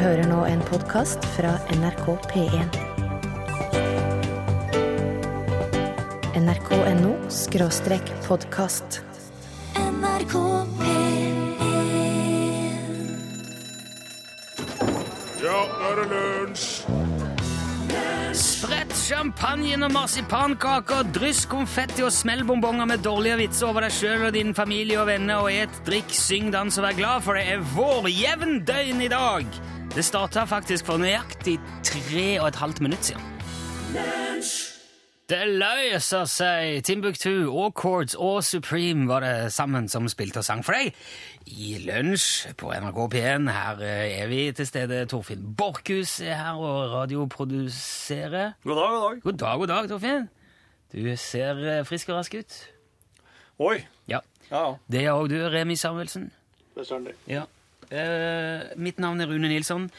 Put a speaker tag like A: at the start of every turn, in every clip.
A: hører nå en podkast fra NRK P1. nrk.no skråstrek podkast.
B: NRK P1
C: Ja, nå er det lunsj!
D: Spredt champagne og marsipankaker, dryss konfetti og smell bonbonger med dårlige vitser over deg sjøl og din familie og venner, og et, drikk, syng, dans og vær glad, for det er vårjevndøgn i dag! Det starta faktisk for nøyaktig tre og et halvt minutt siden. Det løser seg! Timbuktu Chords og Supreme var det sammen som spilte og sang for deg i lunsj på NRK P1. Her eh, er vi til stede. Torfinn Borchhus er her og radioproduserer.
E: God dag, god dag.
D: God dag, god dag, Torfinn. Du ser eh, frisk og rask ut.
E: Oi.
D: Ja.
E: Ja, ja.
D: Det gjør òg du, Remi Samuelsen.
E: Bestandig.
D: Ja. Eh, mitt navn er Rune Nilsson,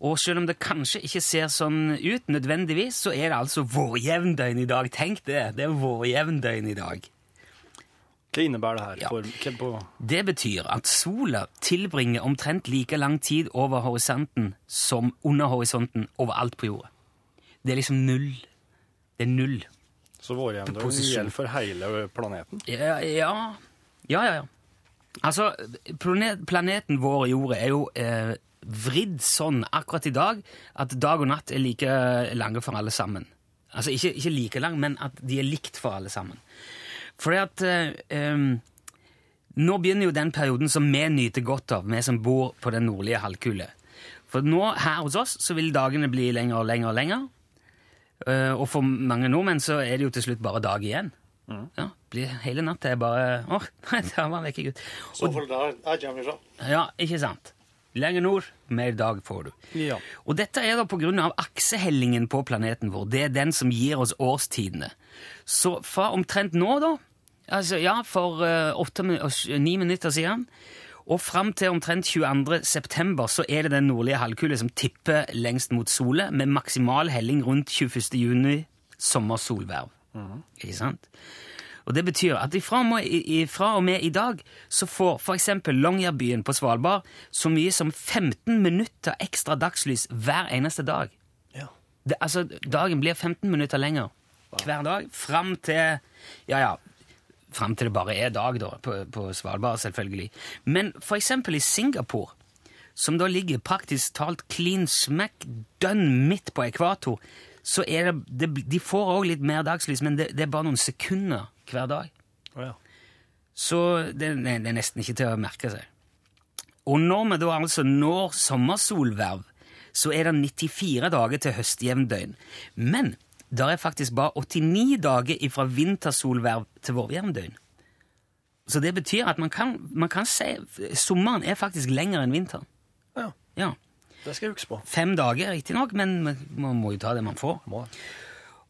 D: og selv om det kanskje ikke ser sånn ut nødvendigvis, så er det altså vårjevndøgn i dag. Tenk det! Det er vårjevndøgn i dag.
E: Hva innebærer det her?
D: Ja.
E: For,
D: Det betyr at sola tilbringer omtrent like lang tid over horisonten som under horisonten overalt på jorda. Det er liksom null. Det er null.
E: så vårjevndøgn gjelder for hele planeten?
D: Ja, ja. Ja, ja, ja. Altså, planeten vår jorda er jo eh, vridd sånn akkurat i dag at dag og natt er like lange for alle sammen. Altså ikke, ikke like lang, men at de er likt for alle sammen. Fordi at eh, Nå begynner jo den perioden som vi nyter godt av, vi som bor på den nordlige halvkule. For nå her hos oss så vil dagene bli lenger og lenger og lenger. Eh, og for mange nordmenn så er det jo til slutt bare dag igjen. Ja, blir hele natta er bare Åh, nei, der var han vekke, gutt. Og,
E: for der jeg kommer fra.
D: ja, ikke sant? Lenger nord, mer dag får du.
E: Ja.
D: Og dette er da av aksehellingen på planeten vår. Det er den som gir oss årstidene. Så fra omtrent nå, da, altså ja, for eh, åtte, ni minutter siden, og fram til omtrent 22. september, så er det den nordlige halvkule som tipper lengst mot solet, med maksimal helling rundt 21. juni, sommersolverv. Ikke sant? Og det betyr at ifra og med, ifra og med i dag så får for eksempel Longyearbyen på Svalbard så mye som 15 minutter ekstra dagslys hver eneste dag.
E: Ja.
D: Det, altså, dagen blir 15 minutter lenger hver dag, fram til Ja, ja. Fram til det bare er dag, da, på, på Svalbard, selvfølgelig. Men for eksempel i Singapore, som da ligger praktisk talt clean smack dønn midt på ekvator, så er det, det De får òg litt mer dagslys, men det, det er bare noen sekunder hver dag.
E: Oh, ja.
D: Så det, det er nesten ikke til å merke seg. Og når vi da altså når sommersolverv, så er det 94 dager til høstjevndøgn. Men der er faktisk bare 89 dager fra vintersolverv til vårjevndøgn. Så det betyr at man kan, man kan si sommeren er faktisk lenger enn vinteren.
E: ja.
D: Ja.
E: Det skal jeg huske på.
D: Fem dager, riktignok, men man må jo ta det man får.
E: Må.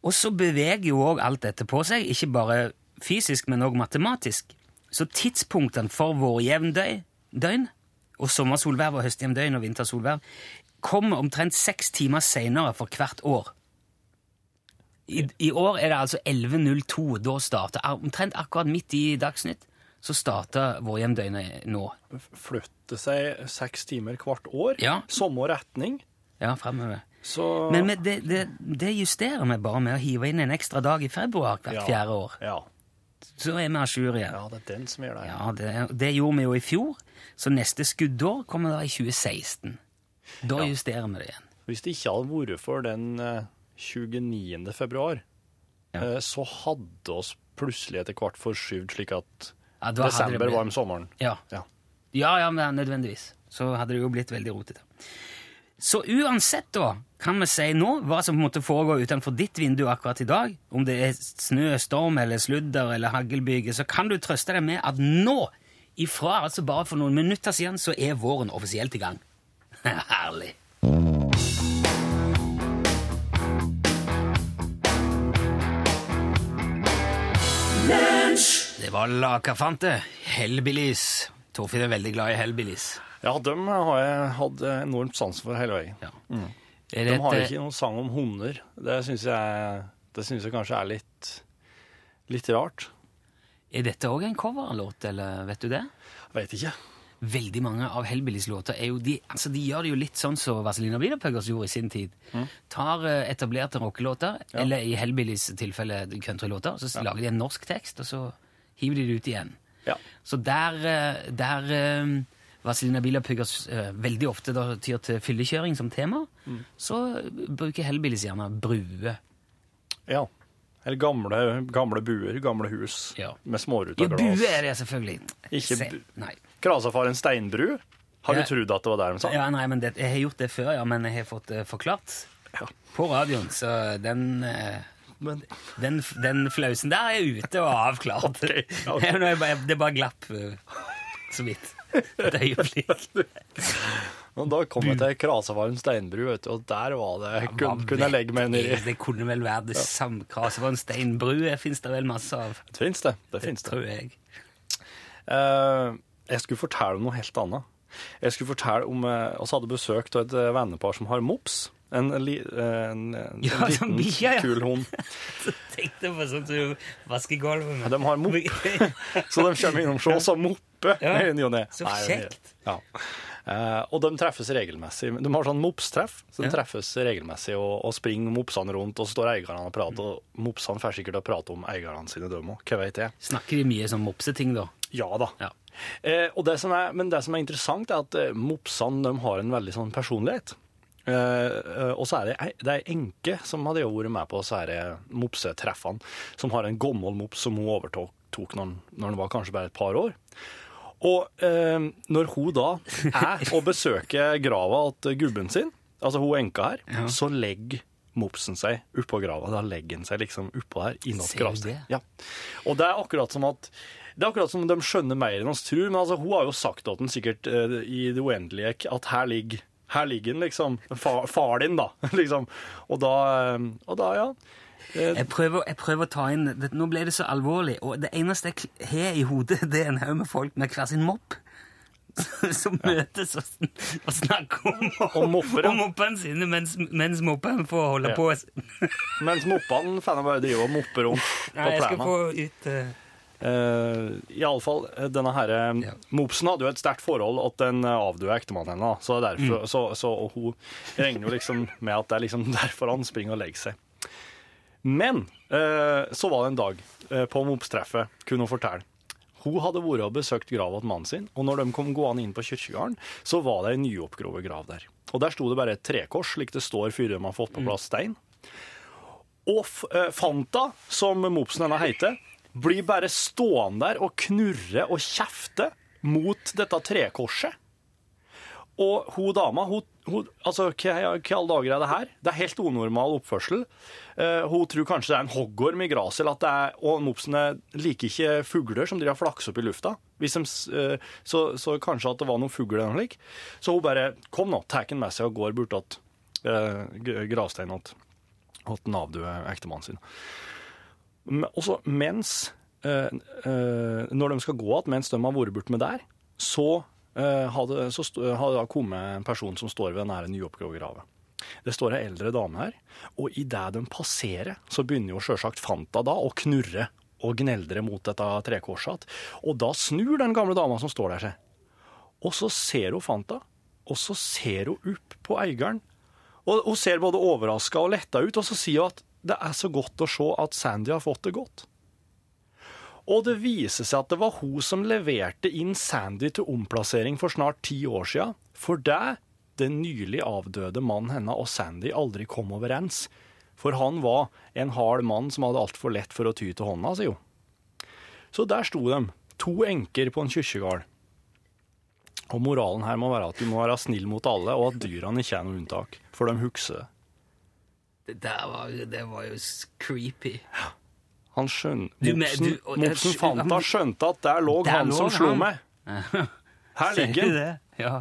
D: Og så beveger jo òg alt dette på seg, ikke bare fysisk, men òg matematisk. Så tidspunktene for vårjevndøgn døgn, og sommersolverv og høstjevndøgn og vintersolverv kommer omtrent seks timer seinere for hvert år. I, I år er det altså 11.02. Da starter Omtrent akkurat midt i Dagsnytt så starter vårhjemdøgnet nå.
E: Flytter seg seks timer hvert år.
D: Ja.
E: Samme retning.
D: Ja, fremover.
E: Så
D: Men med det, det, det justerer vi bare med å hive inn en ekstra dag i februar hvert
E: ja.
D: fjerde år.
E: Ja.
D: Så er vi à jour igjen.
E: ja, det er den som gjør det.
D: Ja, det, det gjorde vi jo i fjor, så neste skuddår kommer da i 2016. Da
E: Ja.
D: justerer vi det igjen.
E: Hvis det ikke hadde vært for den eh, 29. februar,
D: Ja.
E: eh, så hadde oss plutselig etter hvert forskyvd slik at
D: Ja,
E: desember
D: blitt-
E: var om sommeren.
D: Ja.
E: Ja.
D: ja, ja, men nødvendigvis. Så hadde det jo blitt veldig rotete. Så uansett, da, kan vi si nå hva som måtte foregå utenfor ditt vindu akkurat i dag, om det er snø, storm eller sludder eller haglbyger, så kan du trøste deg med at nå, ifra altså bare for noen minutter siden, så er våren offisielt i gang. Herlig. Det var Lakafante. Hellbillies. Torfinn er veldig glad i Hellbillies.
E: Ja, dem har jeg hatt enormt sans for hele veien.
D: Ja.
E: Mm. De
D: det
E: har
D: et,
E: ikke noen sang om hunder. Det syns jeg, jeg kanskje er litt, litt rart.
D: er dette òg en coverlåt, eller vet du det?
E: Veit ikke.
D: veldig mange av Hellbillies låter er jo de, altså de gjør det jo litt sånn som Vazelina Wienerpuggers gjorde i sin tid. Tar eh, etablerte rockelåter, eller i Hellbillies tilfelle countrylåter, så lager de en norsk tekst, og så hiver de det ut igjen.
E: Ja.
D: Så der, eh, der eh, Vazelina Bilderpuggers pugger veldig ofte da tyr til fyllekjøring som tema, så bruker Hellbillies gjerne bruer.
E: ja. Eller gamle, gamle buer, gamle hus
D: Ja.
E: med småruter.
D: Ja, bue er det selvfølgelig.
E: Ikke
D: Se- Nei.
E: Krasafar en steinbru? Har
D: Ja.
E: du trodd at det var der de sa?
D: Ja, nei, men det, jeg har gjort det før, ja, men jeg har fått det forklart
E: Ja.
D: på radioen, så den, eh,
E: Men,
D: den, den flausen der er ute og avklart. Okay, okay. Jeg bare- Det bare glapp eh, så vidt. Et øyeblikk.
E: men da kom jeg til Krasafar en steinbru, vet du, og der var det kun, Kunne jeg legge meg nedi
D: Det, det kunne vel være det samme. Krase var en steinbru, fins det vel masse av.
E: Det fins det. Det fins det.
D: Tror jeg.
E: Uh, jeg skulle fortelle om noe helt annet. Jeg skulle fortelle om Vi oss hadde besøk av et eh, vennepar som har mops. En, eh, en, en,
D: Ja,
E: liten,
D: bikkje, ja.
E: kul hund.
D: Tenkte jeg på sånn som du vasker gulvet med.
E: De har mop, så de kommer innom hos som moppe
D: Ja,
E: og
D: så kjekt.
E: Ja. uh, og de treffes regelmessig. De har sånn mopstreff, så de treffes regelmessig og, og springer mopsene rundt, og så står eierne og prater, og mopsene får sikkert å prate om eierne sine de òg, hva vet jeg.
D: Snakker de mye sånn mopseting, da?
E: Ja da.
D: Ja.
E: Eh, og det som er, men det som er interessant, er at eh, mopsene de har en veldig sånn personlighet. Eh, og så er det ei- det er enke som hadde vært med på disse her, eh, mopsetreffene, som har en gammel mops som hun overtok tok når, når hun var kanskje bare et par år. Og uh, når hun da er og besøker grava til gubben sin, altså hun enka her,
D: Ja.
E: så legger mopsen seg oppå grava. Da legger han seg liksom oppå her, innåt gravsteinen. Ja. Og det er akkurat som at det er akkurat som de skjønner mer enn oss tror, men altså, hun har jo sagt til den sikkert uh, i det uendelige at her ligger her ligger den, liksom. Far, far din, da. liksom. Og da, eh, og da ja.
D: Jeg prøver, jeg prøver å ta inn det, Nå ble det så alvorlig, og det eneste jeg har i hodet, det er en haug med folk med hver sin mopp. Som møtes og, sn og snakker om,
E: Om mopper, ja.
D: om moppene sine mens, mens moppene får holde
E: Ja.
D: på.
E: Mens moppene får bare driver og mopper rundt på
D: Nei, jeg skal
E: plenen.
D: få ut eh,
E: Uh, Iallfall, denne her, eh,
D: Ja.
E: Mopsen hadde jo et sterkt forhold til den eh, avdøde ektemannen hennes. Så,
D: Mm.
E: så, så og hun regner jo liksom med at det er liksom derfor han springer og legger seg. Men uh, så var det en dag uh, på mopstreffet, kunne hun fortelle. Hun hadde vært og besøkt grava til mannen sin, og når de kom gående inn på kirkegården, så var det ei nyoppgrovet grav der. Og der sto det bare et trekors, slik det står før de har fått på plass stein. Og eh, Fanta, som mopsen henne heter, blir bare stående der og knurre og kjefte mot dette trekorset. Og hun dama, hun, hun, altså, hva, i alle dager er det her? Det er helt unormal oppførsel. Uh, hun tror kanskje det er en hoggorm i gresset, eller at det er, og mopsene liker ikke fugler som driver og flakser opp i lufta. De, eh, så, så kanskje at det var noen fugler eller noe slikt. Så hun bare Kom nå, tar den med seg og går bort til uh, gravsteinen til den avdøde ektemannen sin. Også mens eh, eh, Når de skal gå igjen, mens de har vært borte med der, så eh, det, så sto- det kommet en person som står ved den nyoppgravde grava. Det står ei eldre dame her, og idet de passerer, så begynner jo sjølsagt Fanta da å knurre og gneldre mot dette trekorset. Og da snur den gamle dama som står der seg. Og så ser hun Fanta, og så ser hun opp på eieren. Og hun ser både overraska og letta ut, og så sier hun at det er så godt å se at Sandy har fått det godt. Og det viser seg at det var hun som leverte inn Sandy til omplassering for snart ti år siden, for det den nylig avdøde mannen henne og Sandy aldri kom overens. For han var en hard mann som hadde altfor lett for å ty til hånda, sier hun. Så der sto de, to enker på en kirkegård. Og moralen her må være at du må være snill mot alle, og at dyrene ikke er noe unntak, for de husker det.
D: Det var, det var jo creepy.
E: Han skjønner Mopsen,
D: fant
E: Mopsen Fanta skjønte at der lå
D: Der
E: han
D: lå
E: som slo
D: han.
E: meg. Her ligger han.
D: det? Ja.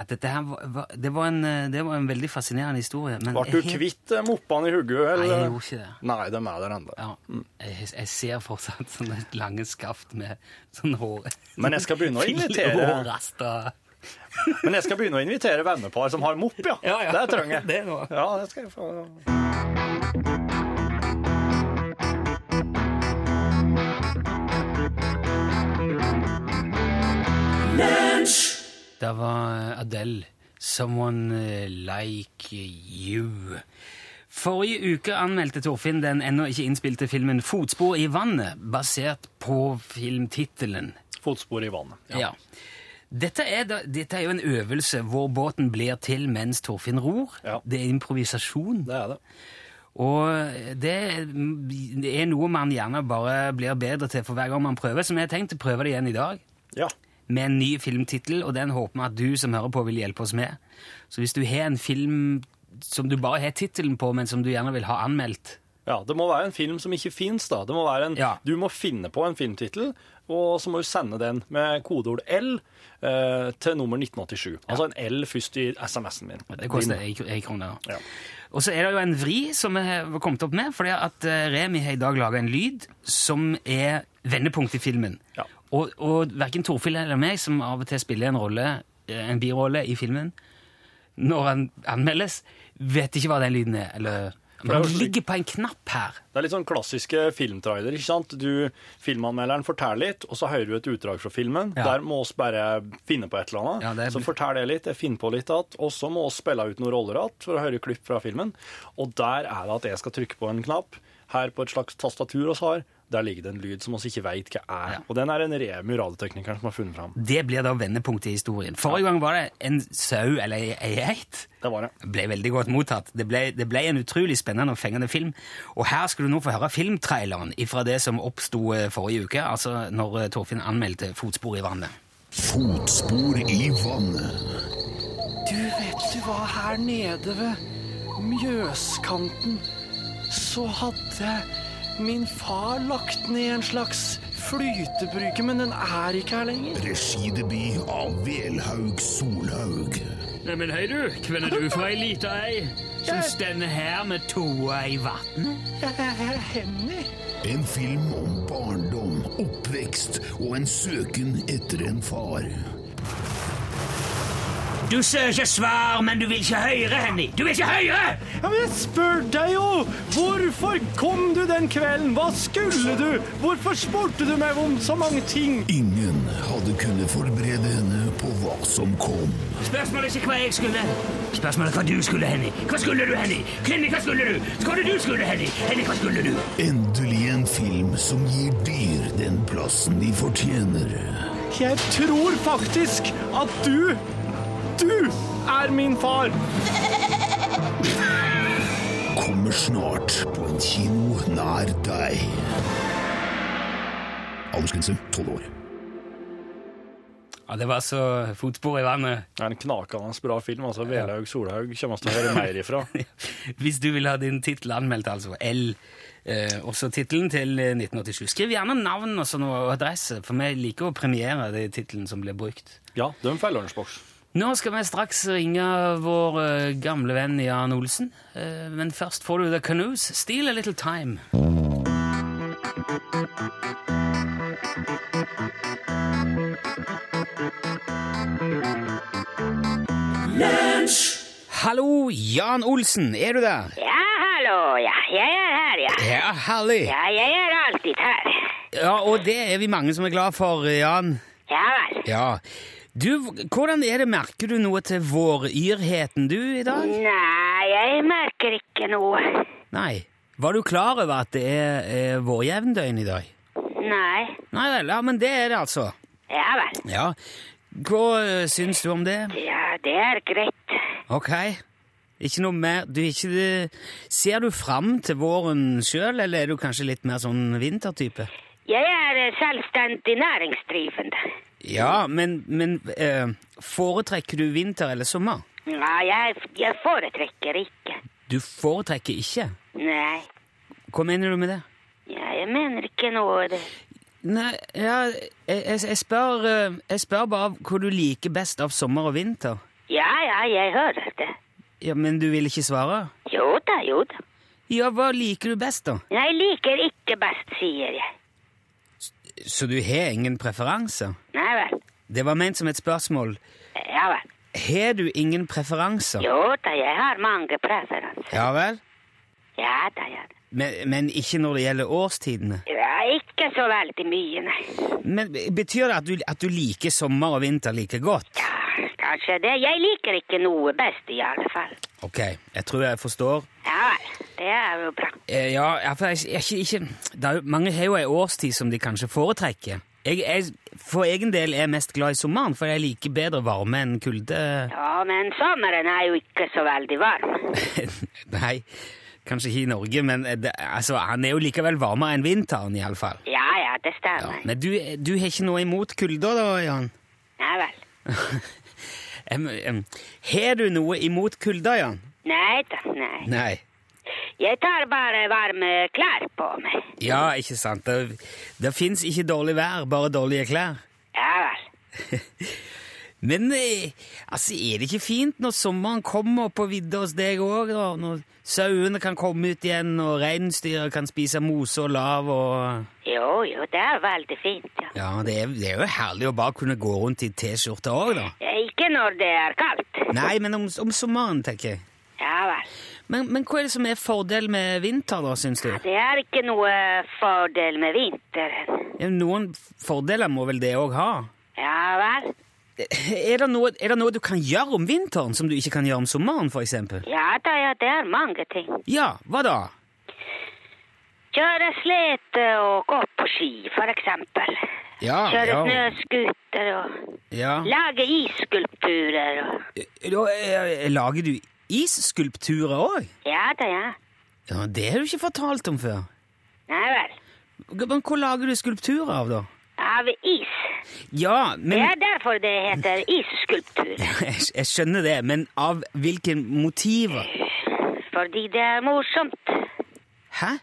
D: At dette her var, det, var en, eh, det var en veldig fascinerende historie. Men
E: Ble du
D: helt...
E: kvitt eh, moppene i hugget?
D: Nei, jeg
E: Eller?
D: gjorde ikke det.
E: Nei, de er der ennå.
D: Ja, jeg, jeg ser fortsatt sånne lange skaft med sånn hår
E: Men jeg skal begynne å invitere. Men jeg skal begynne å invitere vennepar som har mopp, ja.
D: Ja, ja.
E: Det trenger jeg.
D: Det nå.
E: Ja, det skal jeg få.
D: Det var Adele. 'Someone Like You'. Forrige uke anmeldte Torfinn den ennå ikke innspilte filmen 'Fotspor i vannet', basert på filmtittelen.
E: Fotspor i vannet.
D: Ja. Dette, er da, dette er jo en øvelse hvor båten blir til mens Torfinn ror.
E: Ja.
D: Det er improvisasjon.
E: Det er det.
D: Og det er noe man gjerne bare blir bedre til for hver gang man prøver, så vi har tenkt å prøve det igjen i dag
E: Ja.
D: med en ny filmtittel, og den håper vi at du som hører på vil hjelpe oss med. Så hvis du har en film som du bare har tittelen på, men som du gjerne vil ha anmeldt,
E: Ja, Det må være en film som ikke fins. da. Det må være en,
D: Ja.
E: Du må finne på en filmtittel, og så må du sende den med kodeord L eh, til nummer 1987. Altså en L først i SMS-en min.
D: det koster ei krone.
E: Ja.
D: Og så er det jo en vri som vi har kommet opp med, fordi at eh, Remi har i dag laga en lyd som er vendepunkt i filmen.
E: Ja.
D: Og, og verken Torfinn eller meg, som av og til spiller en rolle, eh, en birolle i filmen, når han anmeldes, vet ikke hva den lyden er. Eller Men
E: slik-
D: ligger på en knapp her.
E: Det er litt sånn klassiske filmtrailer. ikke sant? Du, Filmanmelderen forteller litt, og så hører du et utdrag fra filmen.
D: Ja.
E: Der må oss bare finne på et eller annet.
D: Ja, er-
E: Så fortell det litt, jeg finner på litt igjen. Og så må oss spille ut noen roller igjen for å høre klipp fra filmen. Og der er det at jeg skal trykke på en knapp. Her på et slags tastatur oss har, der ligger det en lyd som vi ikke veit hva er.
D: Ja.
E: Og den er en remu radioteknikeren, som har funnet fram.
D: Det blir da vendepunktet i historien. Forrige gang var det en sau eller ei ei geit.
E: Det var det.
D: Det ble veldig godt mottatt. Det ble, det ble en utrolig spennende og fengende film. Og her skal du nå få høre filmtraileren fra det som oppsto eh, forrige uke, altså når eh, Torfinn anmeldte Fotspor i vannet.
F: Fotspor i vannet.
E: Du vet du hva, her nede ved Mjøskanten så hadde min far lagt ned en slags flytebruke, men den er ikke her lenger.
F: Regidebut av Velhaug Solhaug.
D: Neimen, hei du. Hvem er du fra ei lita ei som
E: Jeg-
D: stender her med toa i vannet?
E: Henny?
F: En film om barndom, oppvekst og en søken etter en far.
D: Du søker svar, men du vil ikke høre, Henny. Du vil ikke høre!
E: Ja, men jeg spør deg jo! Hvorfor kom du den kvelden? Hva skulle du? Hvorfor spurte du meg om så mange ting?
F: Ingen hadde kunnet forberede henne på hva som kom.
D: Spørsmålet er ikke hva jeg skulle. Spørsmålet er hva du skulle, Henny. Hva skulle du, Henny? Henny, hva skulle du? Hva skulle du skulle, Henny? Henny, hva skulle du?
F: Endelig en film som gir dyr den plassen de fortjener.
E: Jeg tror faktisk at du Du er min far!
F: Kommer snart på en kino nær deg. Aldersgrense tolv år.
D: Ja, Det var så fotspor i vannet.
E: Det er en knakende bra film. altså Velhaug Solhaug kommer vi til å høre mer ifra.
D: Hvis du vil ha din tittel anmeldt, altså. L. Eh, også tittelen til eh, 1987. Skriv gjerne navn og sånn og adresse, for vi liker å premiere de titlene som blir brukt.
E: Ja, de får lunsjboks.
D: Nå skal vi straks ringe vår eh, gamle venn Jan Olsen. Eh, men først får du The Canoes. Steal a little time. Hallo, Jan Olsen, er du der?
G: Ja, hallo, ja. Jeg er her, ja.
D: Ja, herlig.
G: Ja, jeg er alltid her.
D: Ja, og det er vi mange som er glad for, Jan.
G: Ja vel.
D: Ja. Du, hvordan er det, merker du noe til våryrheten du i dag?
G: Nei, jeg merker ikke noe.
D: Nei. Var du klar over at det er, er vårjevndøgn i dag?
G: Nei.
D: Nei vel, ja, men det er det altså.
G: Ja vel.
D: Ja. Hva øh, syns du om det?
G: Ja, det er greit.
D: Ok. Ikke noe mer du, ikke, Ser du fram til våren sjøl, eller er du kanskje litt mer sånn vintertype?
G: Jeg er eh, selvstendig næringsdrivende.
D: Ja, men, men eh, foretrekker du vinter eller sommer?
G: Nei, jeg, jeg foretrekker ikke.
D: Du foretrekker ikke?
G: Nei.
D: Hva mener du med det?
G: Ja, jeg mener ikke noe. Det.
D: Nei, ja, jeg, jeg, spør, eh, jeg spør bare hva du liker best av sommer og vinter.
G: Ja, ja, jeg hører det.
D: Ja, Men du vil ikke svare?
G: Jo da, jo da.
D: Ja, hva liker du best, da?
G: Jeg liker ikke best, sier jeg.
D: Så du har ingen preferanse?
G: Nei vel.
D: Det var ment som et spørsmål.
G: Ja vel.
D: Har du ingen preferanser?
G: Jo da, jeg har mange preferanser.
D: Ja vel?
G: Ja da, ja da.
D: Men, men ikke når det gjelder årstidene?
G: Ja, ikke så veldig mye, nei.
D: Men Betyr det at du, at du liker sommer og vinter like godt?
G: Ja, kanskje det. Jeg liker ikke noe best, i alle fall.
D: Ok, jeg tror jeg forstår.
G: Ja vel, det er jo bra.
D: Eh, ja, ja, for jeg, jeg, ikke, ikke, er, jo- mange har jo ei årstid som de kanskje foretrekker. Jeg, jeg, for egen del er jeg mest glad i sommeren, for jeg liker bedre varme enn kulde.
G: Ja, men sommeren er jo ikke så veldig varm.
D: Nei, kanskje ikke i Norge, men eh, det, altså, han er jo likevel varmere enn vinteren, iallfall.
G: Ja, ja, det
D: Ja,
G: stemmer.
D: men du, du har ikke noe imot kulda, da, Jan?
G: Nei vel.
D: Har du noe imot kulda, Jan?
G: Nei da, nei.
D: Nei.
G: Jeg tar bare varme klær på meg.
D: Ja, ikke sant. Det, det fins ikke dårlig vær, bare dårlige klær.
G: Ja vel.
D: Men eh, altså, er det ikke fint når sommeren kommer på vidda hos deg òg. Når sauene kan komme ut igjen, og reinsdyra kan spise mose og lav og
G: Jo, jo, det er veldig fint, ja.
D: Ja, det er, det er jo herlig å bare kunne gå rundt i T-skjorte òg, da.
G: Ikke når det er kaldt.
D: Nei, men om, om sommeren, tenker jeg.
G: Ja vel.
D: Men, men hva er det som er fordel med vinter, da, syns du?
G: Det er ikke noe fordel med vinteren.
D: Ja, Noen fordeler må vel det òg ha?
G: Ja vel.
D: Er det, noe, er det noe du kan gjøre om vinteren som du ikke kan gjøre om sommeren, eksempel?
G: Ja da, ja, det er mange ting.
D: Ja, hva da?
G: Kjøre slete og gå på ski, for eksempel.
D: Ja,
G: Kjøre
D: ja,
G: snøskuter og
D: ja.
G: lage isskulpturer og
D: Da, Lager du isskulpturer òg?
G: Ja da, ja.
D: Ja, det har du ikke fortalt om før.
G: Nei vel.
D: Men hva lager du skulpturer av, da?
G: Av is.
D: Ja, men...
G: Det er derfor det heter isskulptur.
D: jeg skjønner det, men av hvilke motiver?
G: Fordi det er morsomt.
D: Hæ?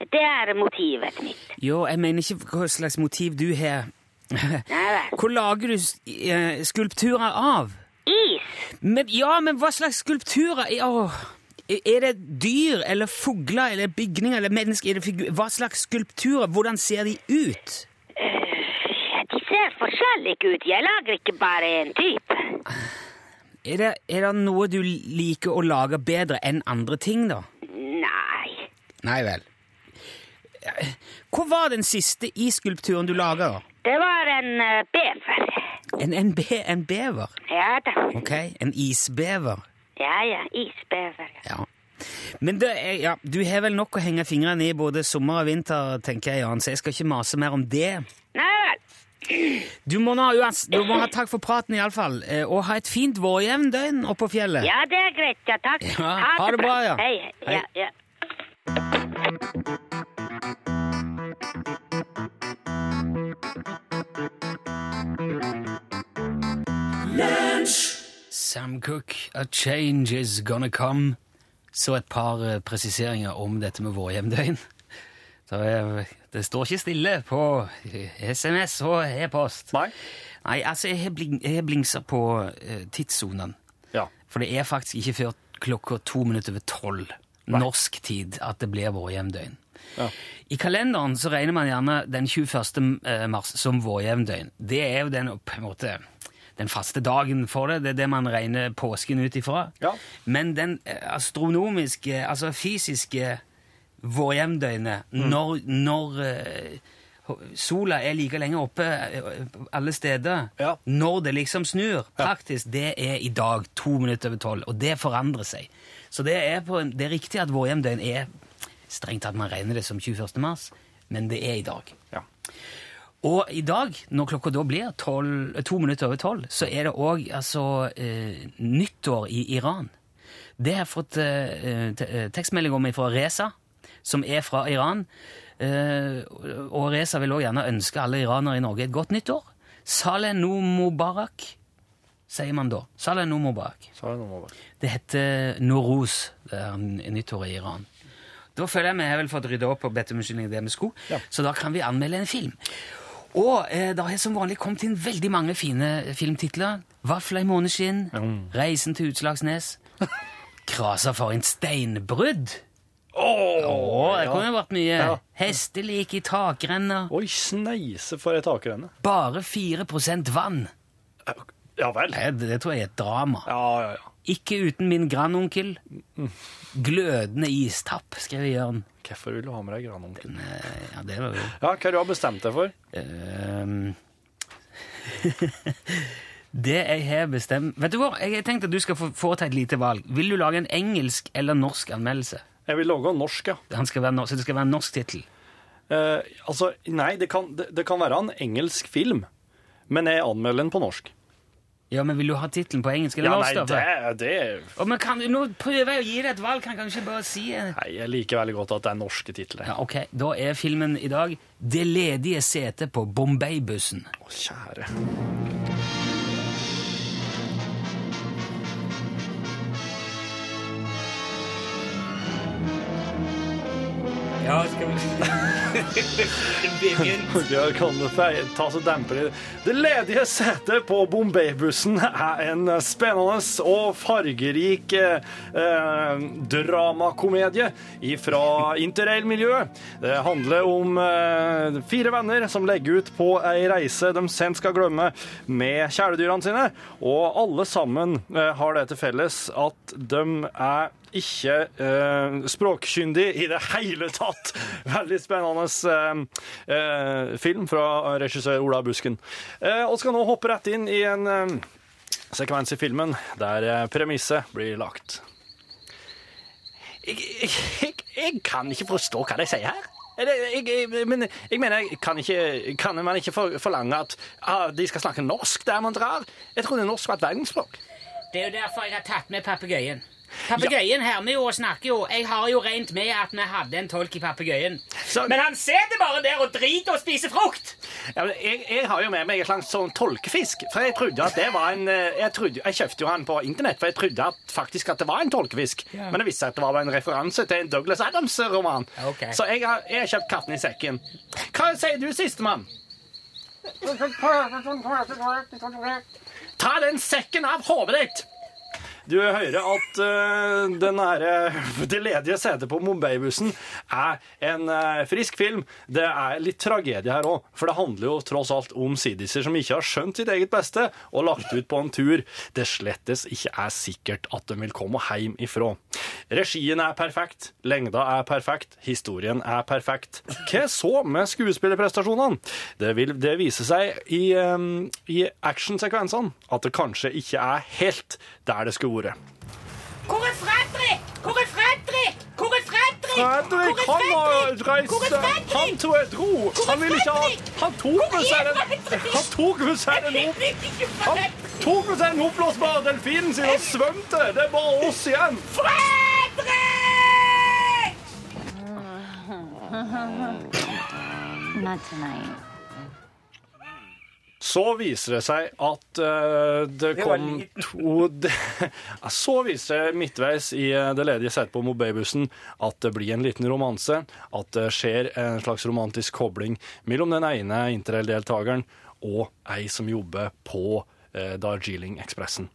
G: Det er motivet mitt.
D: Jo, jeg mener ikke hva slags motiv du har. Hvor lager du eh, skulpturer av?
G: Is.
D: Men, ja, men hva slags skulpturer? er- Åh, er det dyr eller fugler eller bygninger eller mennesker? Er? Hva slags skulpturer? Hvordan ser de ut?
G: Ja, De ser forskjellige ut. Jeg lager ikke bare én type.
D: Er det, er det noe du liker å lage bedre enn andre ting, da?
G: Nei.
D: Nei vel. Hvor var den siste isskulpturen du laga.
G: Det var en eh, bever.
D: En, en, be, en bever?
G: Ja da.
D: Ok, en isbever.
G: Ja ja, isbever.
D: Ja. Men det er, ja, du har vel nok å henge fingrene i både sommer og vinter, tenker jeg, Jan, så jeg skal ikke mase mer om det.
G: Nei vel.
D: Du må, uans- du må ha takk for praten, iallfall, eh, og ha et fint vårjevndøgn oppå fjellet.
G: Ja, det er greit. Ja, takk.
D: Ja, ha det bra, ja.
G: Hei. hei. Ja,
D: Hei.
G: ja.
D: Sam Cooke, a change is gonna come. Så et par eh, presiseringer om dette med vårhjemdøgn. Eh, det står ikke stille på SMS og e-post.
E: Nei.
D: Nei, altså, jeg har bling, blingsa på tidssonene.
E: Ja.
D: For det er faktisk ikke før klokka to minutter over tolv norsk tid at det blir vårjevndøgn.
E: Ja.
D: I kalenderen så regner man gjerne den 21. mars som vårjevndøgn. Det er jo den, på en måte, den faste dagen for det. Det er det man regner påsken ut ifra.
E: Ja.
D: Men den eh, astronomiske, altså fysiske vårjevndøgnet,
E: Mm.
D: når, når eh, sola er like lenge oppe eh, alle steder,
E: Ja.
D: når det liksom snur, praktisk, det er i dag to minutter over tolv, og det forandrer seg. Så det er, på det er riktig at vårjevndøgn er strengt tatt man regner det som 21. mars, men det er i dag.
E: Ja.
D: Og i dag, når klokka da blir 12, to minutter over tolv, så er det òg altså, eh, nyttår i Iran. Det har jeg fått eh, eh, tekstmelding om fra Reza, som er fra Iran. Eh, og Reza vil òg gjerne ønske alle iranere i Norge et godt nyttår. Saleh no mubarak, sier man da. Saleh no mubarak.
E: Så er det.
D: Det heter Noruz, det er nyttår nyttåret i Iran. Da føler jeg vi har vel fått rydda opp og bedt om unnskyldning det med sko,
E: Ja.
D: så da kan vi anmelde en film. Og eh, det har som vanlig kommet inn veldig mange fine filmtitler. 'Vafler i måneskinn', 'Reisen til Utslagsnes', 'Krasa for en steinbrudd'. Åh, det kunne vært mye.
E: Ja.
D: 'Hestelik i takrenna',
E: Oi, sneise for ei takrenne.
D: 'Bare 4% vann'.
E: Ja vel.
D: Det, det tror jeg er et drama.
E: Ja, ja, ja.
D: Ikke uten min grandonkel. Glødende istapp, skrev Jørn.
E: Hvorfor vil du ha med deg grandonkel?
D: Eh, Ja, det var jo
E: Ja, hva har du bestemt deg for?
D: Um, Det jeg har bestemt Vet du hva? Jeg har tenkt at du skal få foreta et lite valg. Vil du lage en engelsk eller norsk anmeldelse?
E: Jeg vil lage norsk, ja.
D: Han skal være, nor- så det skal være en norsk tittel.
E: Uh, altså, nei, det kan, det, det kan være en engelsk film, men jeg anmelder den på norsk.
D: Ja, men vil du ha tittelen på engelsk eller
E: Ja,
D: norsk?
E: nei, det, det
D: Oh, men kan, nå prøver jeg å gi deg et valg, kan jeg kanskje bare si
E: Nei, jeg liker veldig godt at det er norske titler.
D: Ja, ok. Da er filmen i dag Det ledige setet på Bombay-bussen.
E: Å, kjære.
D: Ja, skal vi
E: Ja, kan ta så demper det. Det ledige setet på Bombay-bussen er en spennende og fargerik eh, eh, dramakomedie fra interrail-miljøet. Det handler om eh, fire venner som legger ut på ei reise de sent skal glemme med kjæledyrene sine, og alle sammen eh, har det til felles at de er ikke eh, språkkyndig i det hele tatt. Veldig spennende eh, eh, film fra regissør Ola Busken. Eh, og skal nå hoppe rett inn i en eh, sekvens i filmen der eh, premisset blir lagt. Jeg, jeg, jeg, kan ikke forstå hva de sier her. Er Jeg, jeg, men jeg mener, kan, ikke, kan man ikke for, forlange at ah, de skal snakke norsk der man drar? Jeg trodde norsk var et verdensspråk.
D: Det er jo derfor jeg har tatt med papegøyen. Papegøyen hermer jo og snakker jo. Jeg har jo regnet med at vi hadde en tolk i papegøyen.
E: Så-
D: Men han sitter bare der og driter og spiser frukt!
E: Ja, men jeg, jeg har jo med meg en slags sånn tolkefisk, for jeg trodde at det var en eh, Jeg, trodde, jeg kjøpte jo han på internett, for jeg trodde at, faktisk at det var en tolkefisk. Men det viste seg at det var bare en referanse til en Douglas Adams-roman.
D: Ok.
E: Så jeg har, jeg har kjøpt katten i sekken. Hva sier du, sistemann? Ta den sekken av hodet ditt! Du hører at uh, den her, det ledige setet på Mumbai-bussen er en uh, frisk film. Det er litt tragedie her òg, for det handler jo tross alt om sidiser som ikke har skjønt sitt eget beste og lagt ut på en tur det slettes ikke er sikkert at de vil komme hjem ifra. Regien er perfekt, lengda er perfekt, historien er perfekt. Hva så med skuespillerprestasjonene? Det vil det vise seg i, um, i actionsekvensene at det kanskje ikke er helt der det skulle vært.
D: Hvor er Fredrik? Hvor er Fredrik? Hvor er Fredrik?
E: Fredrik,
D: Hvor er
E: han har reist Han tror jeg dro. Han ville ikke ha Han tok med seg den Han tok med seg den opp Han tok med seg den oppblåsbare delfinen sin og svømte. Det er bare oss igjen.
D: Fredrik!
B: Not tonight.
E: Så viser det seg at uh, det
D: Det
E: kom to Så viser det midtveis i eh, det ledige setet på Mobay-bussen at det blir en liten romanse. At det skjer en slags romantisk kobling mellom den ene interrail-deltakeren og ei som jobber på uh, Darjeeling-ekspressen.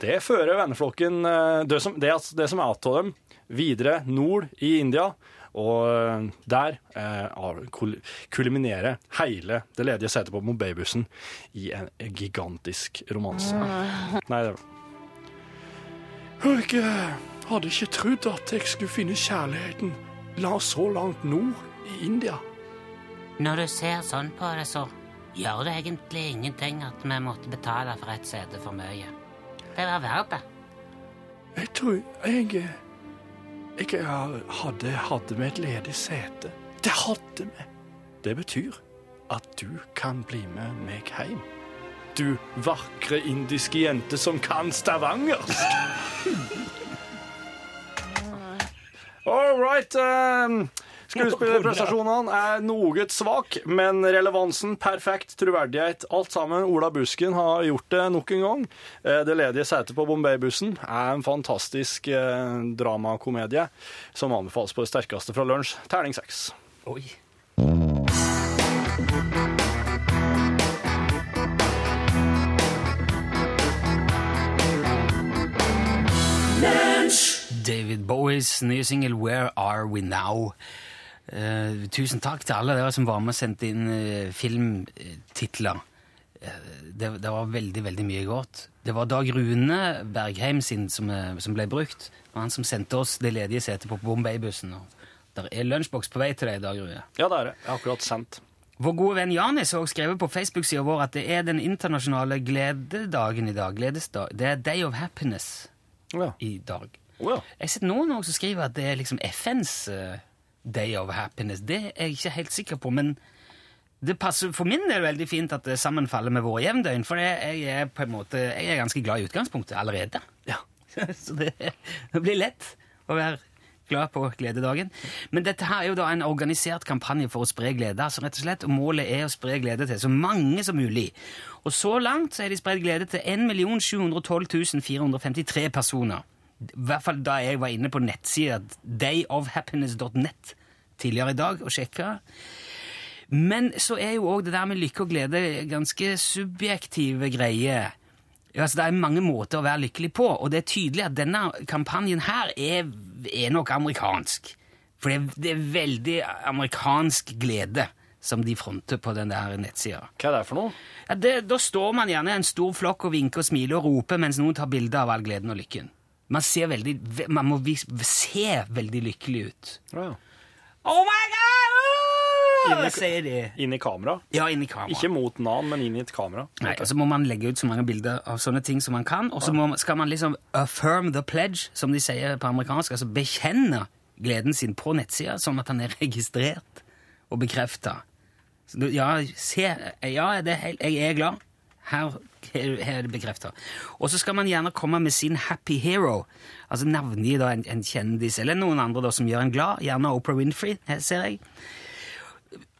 E: Det fører venneflokken, uh, det som, det, er- det som er av dem, videre nord i India. Og eh, der eh, kulminerer hele det ledige setet på Mobay-bussen i en gigantisk romanse. Nei, det Jeg eh, hadde ikke trodd at jeg skulle finne kjærligheten la så langt nord i India.
H: Når du ser sånn på det, så gjør det egentlig ingenting at vi måtte betale for et sete for mye. Det var verdt det.
F: Jeg tror jeg Jeg hadde, hadde med et ledig sete.
E: Det hadde vi. Det betyr at du kan bli med meg hjem. Du vakre indiske jente som kan stavangersk. All right. Um, Skuespillerprestasjonene er noe svak, men relevansen perfekt, troverdighet, alt sammen. Ola Busken har gjort det nok en gang. Eh, Det ledige setet på Bombay-bussen er en fantastisk eh, dramakomedie som anbefales på det sterkeste fra lunsj. Terning seks.
D: Oi. David Bowies nye singel 'Where Are We Now'. Eh, tusen takk til alle dere som var med og sendte inn uh, filmtitler. Uh, det, det var veldig, veldig mye godt. Det var Dag Rune Bergheim sin som, som ble brukt. Det var han som sendte oss det ledige setet på Bombay-bussen. Der er lunsjboks på vei til deg, Dag Rune.
E: Ja, det er det. Jeg har akkurat sendt.
D: Vår gode venn Janis har skrevet på Facebook-sida vår at det er den internasjonale glededagen i dag. Gledesdag. Det er Day of Happiness
E: ja.
D: i dag.
E: Oh, ja.
D: Jeg har sett noen også som skriver at det er liksom FNs eh, Day of Happiness. Det er jeg ikke helt sikker på, men det passer for min del veldig fint at det sammenfaller med våre jevndøgn, for jeg, jeg er på en måte, jeg er ganske glad i utgangspunktet allerede.
E: Ja.
D: Så det, det blir lett å være glad på glededagen. Men dette her er jo da en organisert kampanje for å spre glede. altså rett og slett, og Målet er å spre glede til så mange som mulig. Og så langt så er de spredd glede til 1 712 453 personer. I hvert fall da jeg var inne på nettsida dayofhappiness.net tidligere i dag og sjekka. Men så er jo òg det der med lykke og glede ganske subjektive greier. Altså, det er mange måter å være lykkelig på, og det er tydelig at denne kampanjen her er, er nok amerikansk. For det det er veldig amerikansk glede som de fronter på den der nettsida.
E: Hva er det for noe?
D: Ja, det, da står man gjerne i en stor flokk og vinker og smiler og roper mens noen tar bilde av all gleden og lykken. Man, ser veldig, man må se veldig lykkelig ut.
E: Ja, ja.
D: Oh my god!
E: Inni-
D: sier de.
E: Inn i kamera?
D: Ja, inn i kamera.
E: Ikke mot Nan, men inn i et kamera?
D: Nei, og så må man legge ut så mange bilder av sånne ting som man kan, og så ja. skal man liksom affirm the pledge, som de sier på amerikansk, altså bekjenne gleden sin på nettsida, sånn at han er registrert og bekrefta. Ja, se, ja det er helt, jeg er glad. Her, her, er bekrefta. Og så skal man gjerne komme med sin happy hero, altså navngi da en, en kjendis eller noen andre da som gjør en glad, gjerne Oprah Winfrey, ser jeg.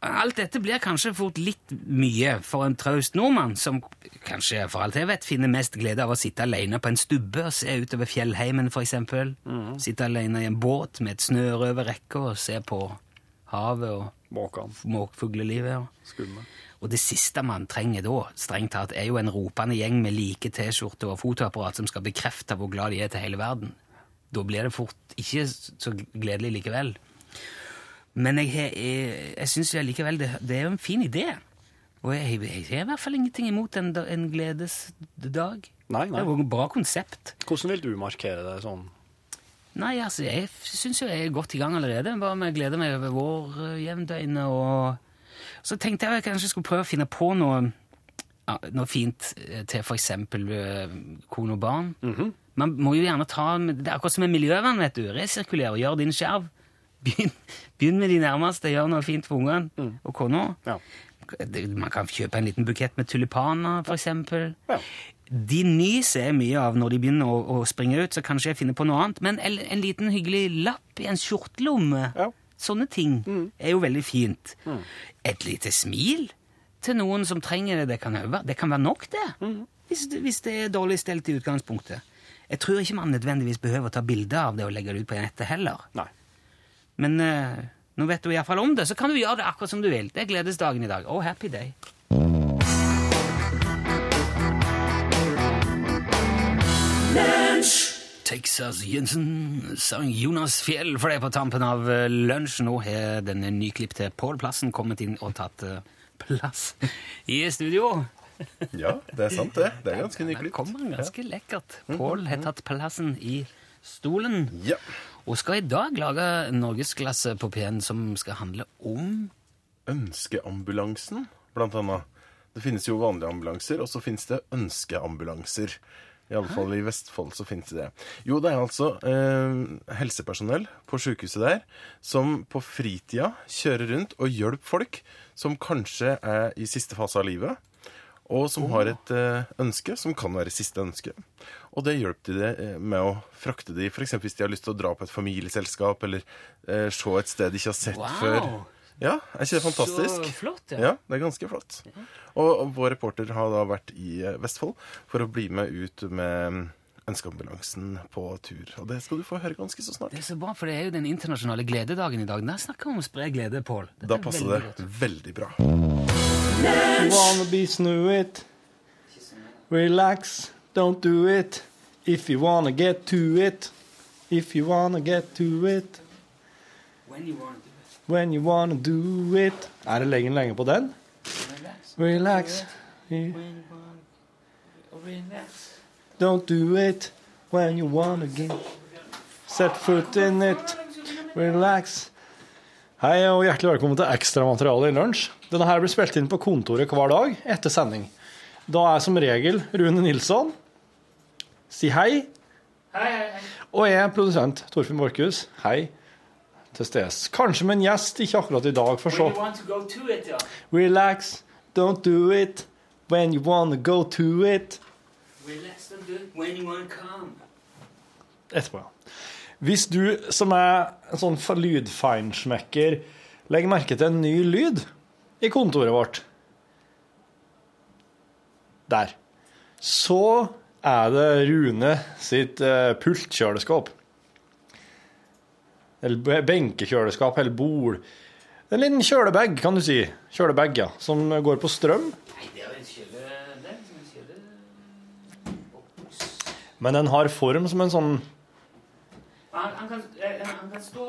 D: Alt dette blir kanskje fort litt mye for en traust nordmann, som kanskje for alt jeg vet finner mest glede av å sitte alene på en stubbe og se utover fjellheimen, for eksempel. Sitte alene i en båt med et snøre over rekka og se på havet og
E: Måkan.
D: måkfuglelivet. Ja.
E: Skummel.
D: Og det siste man trenger da, strengt tatt, er jo en ropende gjeng med like T-skjorter og fotoapparat som skal bekrefte hvor glad de er til hele verden. Da blir det fort ikke så gledelig likevel. Men jeg, jeg, jeg syns likevel det, det er en fin idé. Og jeg, jeg har i hvert fall ingenting imot en, en gledesdag.
E: Nei,
D: Det er et bra konsept.
E: Hvordan vil du markere det sånn?
D: Nei, altså, jeg syns jo jeg er godt i gang allerede. Bare med glede meg over vårjevndøgnet og Så tenkte jeg jeg kanskje skulle prøve å finne på noe, ja, noe fint eh, til eksempel eh, kone og barn. Man må jo gjerne ta Det er akkurat som med miljøvern, vet du. Resirkulere, gjør din skjerv. Begynn, begynn med de nærmeste, gjør noe fint for ungene og kona.
E: Ja.
D: Man kan kjøpe en liten bukett med tulipaner, eksempel.
E: Ja.
D: De nyser jeg mye av når de begynner å, å springe ut, så kanskje jeg finner på noe annet. Men en, en liten hyggelig lapp i en skjortelomme,
E: Ja.
D: sånne ting, er jo veldig fint. Et lite smil til noen som trenger det, det kan, øve. det kan være nok, det. Hvis, det. hvis det er dårlig stelt i utgangspunktet. Jeg tror ikke man nødvendigvis behøver å ta bilde av det og legge det ut på nettet heller.
E: Nei.
D: Men uh, nå vet du iallfall om det, så kan du gjøre det akkurat som du vil. Det er gledesdagen i dag. Oh, happy day. Texas Jensen sang Jonas Fjell for deg på tampen av eh, lunsj. Nå har denne nyklipte Pål Plassen kommet inn og tatt eh, plass i studio.
I: Ja, det er sant, det. Det er ganske nyklipt.
D: Det kommer ganske lekkert. Pål har tatt plassen i stolen.
I: Ja.
D: Og skal i dag lage norgesklasse på P1 som skal handle om
I: Ønskeambulansen, blant annet. Det finnes jo vanlige ambulanser, og så finnes det ønskeambulanser. I alle fall i Vestfold så finnes det. Jo, det er altså eh, helsepersonell på sykehuset der som på fritida kjører rundt og hjelper folk som kanskje er i siste fase av livet, og som har et eh, ønske som kan være siste ønske. Og det hjelper de det eh, med å frakte de, f.eks. hvis de har lyst til å dra på et familieselskap eller eh, se et sted de ikke har sett
D: Wow.
I: før. Ja, er ikke det fantastisk?
D: Så flott, ja.
I: Ja, det er ganske flott. Og, vår reporter har da vært i eh, Vestfold for å bli med ut med mm, ønskeambulansen på tur. Og det skal du få høre ganske så snart.
D: Det er så bra, for det er jo den internasjonale glededagen i dag. Der snakker vi om å spre glede, Pål.
I: Da
D: er
I: passer
D: veldig
I: det
D: godt.
I: veldig bra.
E: You wanna be snuet. Relax, don't do it. If you wanna get to it. If you wanna get to it. When you wanna do it. Er det lenge lenge på den? Relax. Don't do it when you wanna get Set foot in it. Relax. Hei og hjertelig velkommen til ekstramateriale i lunsj. Denne her blir spilt inn på kontoret hver dag etter sending. Da er som regel Rune Nilsson. Si. Hei,
D: hei, hei.
E: Og jeg er produsent Torfinn Borchhus. Hei. Til stede. Kanskje med en gjest, ikke akkurat i dag, for så.
D: Want to to it.
E: Relax, don't do it when you wanna go to it.
D: Relax don't do it when you want to come.
E: Etterpå, ja. Hvis du som er en sånn lydfeinschmecker legger merke til en ny lyd i kontoret vårt Der. Så er det Rune sitt eh, pultkjøleskap. Eller benkekjøleskap, eller bol. En liten kjølebag, kan du si. Kjølebag, ja. Som går på strøm.
D: Nei, det er en kjøle... Det er liksom en kjøle...
E: Men den har form som en sånn
D: Han, han, kan, eh, han, kan stå,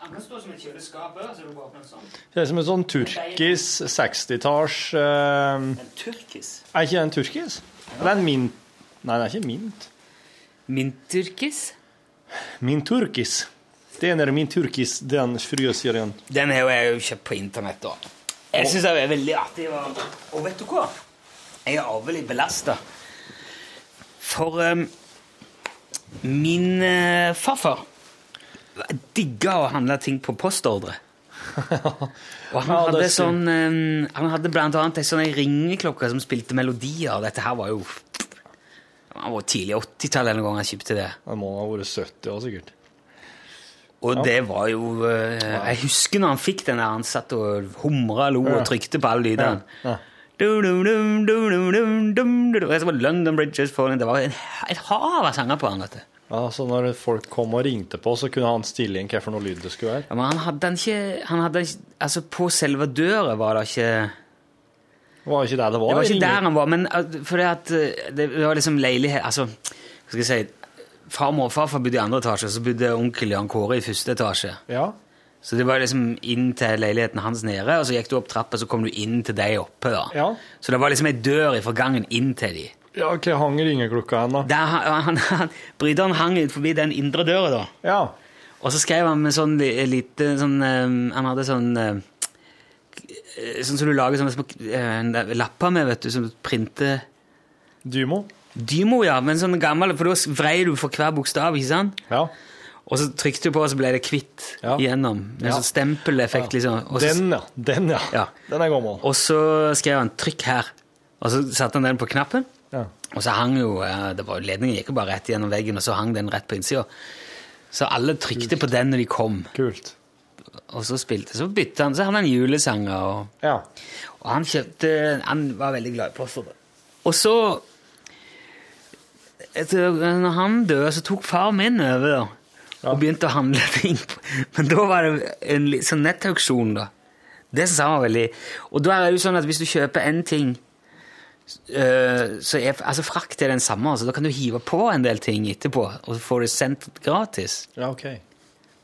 D: han kan stå som et kjøleskap åpner sånn.
E: Det er som en sånn turkis 60-talls eh,
D: En turkis.
E: Er ikke den turkis? Det er en mint. Nei, det er ikke mint.
D: Min turkis?
E: Det er min turkis, den frøserien.
D: Den har jeg jo kjøpt på internett da. Jeg synes det er veldig artig. Og, og vet du hva? Jeg er arvelig belastet. For um, min uh, farfar digga å handle ting på postordre. Og han hadde sånn um, Han hadde blant annet ei sånn ringeklokke som spilte melodier. Dette her var jo Han var tidlig 80-tallet en gang han kjøpte det.
E: Han må ha vært 70 år, sikkert.
D: Og det var jo eh, Jeg husker når han fikk den der, han satt og humra, lo og trykte på alle lydene.
E: Ja.
D: Det var London Bridges Falling. Det var et hav av sanger på han. vet du.
E: Ja, så når folk kom og ringte på, så kunne han stille inn hva for noe lyd det skulle være.
D: Ja, men han hadde den ikke, han hadde, ikke- altså På selve døra var det ikke
E: Det var ikke der det var.
D: Det var ikke der han var, men uh, fordi at uh, det var liksom leilighet Altså, hva skal jeg si Farmor og farfar bodde i andre etasje, og så bodde onkel Jan Kåre i første etasje.
E: Ja.
D: Så det var liksom inn til leiligheten hans nede, og så gikk du opp trappa, så kom du inn til deg oppe. da.
E: Ja.
D: Så det var liksom ei dør fra gangen inn til de.
E: ja, hva hang ringeklokka hen, da?
D: Der, han, han, hang ut forbi den indre døra, da.
E: Ja.
D: Og så skrev han med sånn li- lite sånn eh, Han hadde sånn eh, Sånn som du lager sånne små eh, lapper med, vet du, som du printer
E: Dymo?
D: Dymo, ja, men sånn gammel, for da vrei du for hver bokstav, ikke sant?
E: Ja.
D: Og så trykte du på, og så ble det kvitt
E: Ja.
D: igjennom. Med
E: Ja.
D: sånn stempeleffekt, liksom. Også,
E: Den, ja. Den, ja.
D: Ja.
E: Den er gammel.
D: og så skrev han 'trykk her', og så satte han den på knappen.
E: Ja.
D: Og så hang jo eh, det var, Ledningen gikk jo bare rett gjennom veggen, og så hang den rett på innsida. Så alle trykte på den når de kom.
E: Kult.
D: Og så spilte Så bytta han, så han julesanger, og,
E: Ja.
D: og han kjøpte Han var veldig glad i poster. Og så etter, Når han døde, så tok far min over og begynte å handle ting. Men da var det en sånn nettauksjon, da. Det synes han var veldig Og da er det jo sånn at hvis du kjøper en ting eh, så er altså frakt er den samme, så da kan du hive på en del ting etterpå, og så får du sendt gratis.
E: ja, ok.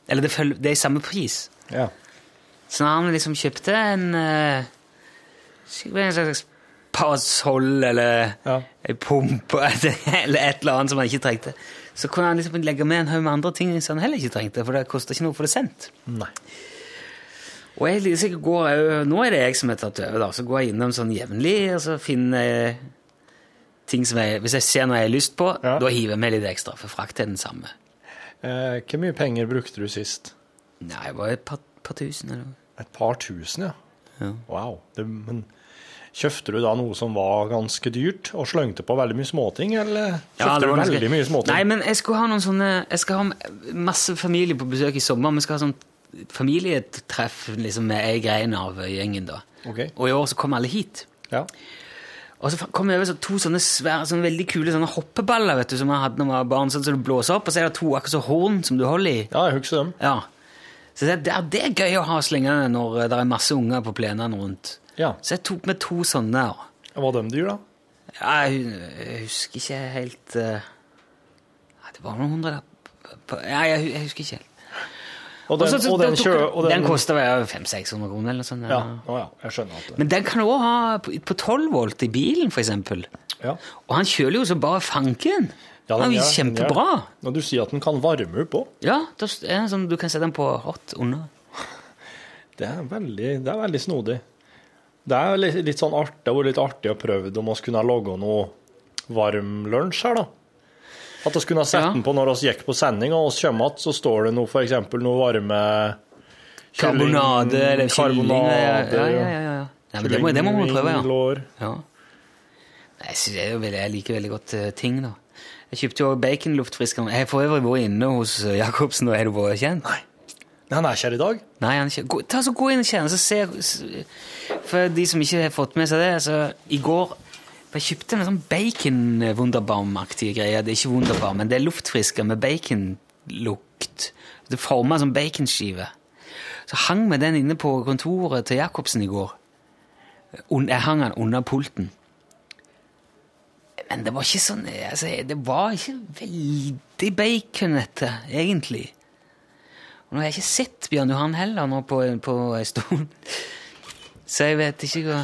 D: Eller det, følger, det er i samme pris.
E: Ja.
D: Så når han liksom kjøpte en uh, En slags passhold eller
E: Ja.
D: En pumpe eller et eller annet som han ikke trengte, så kunne han liksom legge med en haug med andre ting som han heller ikke trengte, for det koster ikke noe å få det sendt.
E: Nei.
D: Og jeg så går jeg, Nå er det jeg som har tatt over, da, så går jeg innom sånn jevnlig og så finner jeg ting som jeg Hvis jeg ser noe jeg har lyst på,
E: Ja.
D: da hiver jeg med litt ekstra, for frakt er den samme.
E: Eh, hvor mye penger brukte du sist?
D: Nei, det var et par, par tusen eller.
E: Et par tusen, ja.
D: Ja.
E: Wow. Det, men kjøpte du da noe som var ganske dyrt, og slengte på veldig mye småting, eller kjøpte
D: ja,
E: du
D: ganske-
E: veldig mye småting?
D: Nei, men jeg skulle ha noen sånne Jeg skal ha masse familie på besøk i sommer. Vi skal ha sånn familietreff liksom, med ei grein av gjengen. da.
E: Ok.
D: Og i år så kom alle hit.
E: Ja.
D: Og så kom jeg over så to sånne svære, sånne veldig kule sånne hoppeballer vet du, som jeg hadde da jeg var barn, sånn som du blåser opp, og så er det to akkurat så horn som du holder i.
E: ja, jeg husker dem.
D: Ja. Så det, er, det er gøy å ha slengende når eh, det er masse unger på plenene rundt.
E: Ja.
D: Så jeg tok med to sånne. og-
E: var de dyr, da?
D: Ja, jeg, jeg husker ikke helt uh, Det var noen hundre der. Ja, jeg, jeg husker ikke helt.
E: Og den,
D: Og så- så-
E: og den,
D: tok-
E: kjø, og
D: den kosta 500-600 kroner eller noe sånt.
E: Ja, Oh, ja, jeg skjønner at det
D: Men den kan du òg ha på på 12 volt i bilen, eksempel.
E: ja.
D: Og han kjøler jo så bare fanken.
E: Ja, den, den er
D: kjempebra.
E: Når du sier at den kan varme opp òg,
D: Ja, det er sånn, du kan sette den på hot under.
E: det, er veldig- det er veldig snodig. Det er litt, litt sånn artig, det har litt artig å prøve om vi kunne lage noe varm lunsj her, da. At vi kunne sette
D: Ja.
E: den på når vi gikk på sending, og vi kommer igjen, så står det noe, for eksempel noe varme kylling-
D: Karbonade eller kylling.
E: Karbonade.
D: Ja, ja, ja, ja. ja det, må, det må man prøve, ja. Ja. Jeg, veldig, jeg liker veldig godt eh, ting, da. Jeg kjøpte jo baconluftfrisker. Jeg har for øvrig vært inne hos eh, Jacobsen, og er du vært kjent?
E: Nei. Han er ikke her i dag.
D: Nei, han er ikke. Gå, ta så Gå inn og kjenn, så se For de som ikke har fått med seg det altså, I går jeg kjøpte en sånn bacon-wunderbaum-aktige greie. Det er ikke wunderbaum, men det er luftfrisker med baconlukt. Det former som baconskive. Så hang vi den inne på kontoret til Jacobsen i går. Jeg hang den under pulten. Men det var ikke sånn altså, Det var ikke veldig baconete, egentlig. Og nå har jeg ikke sett Bjørn Johan heller nå på, på en stund. Så jeg vet ikke hva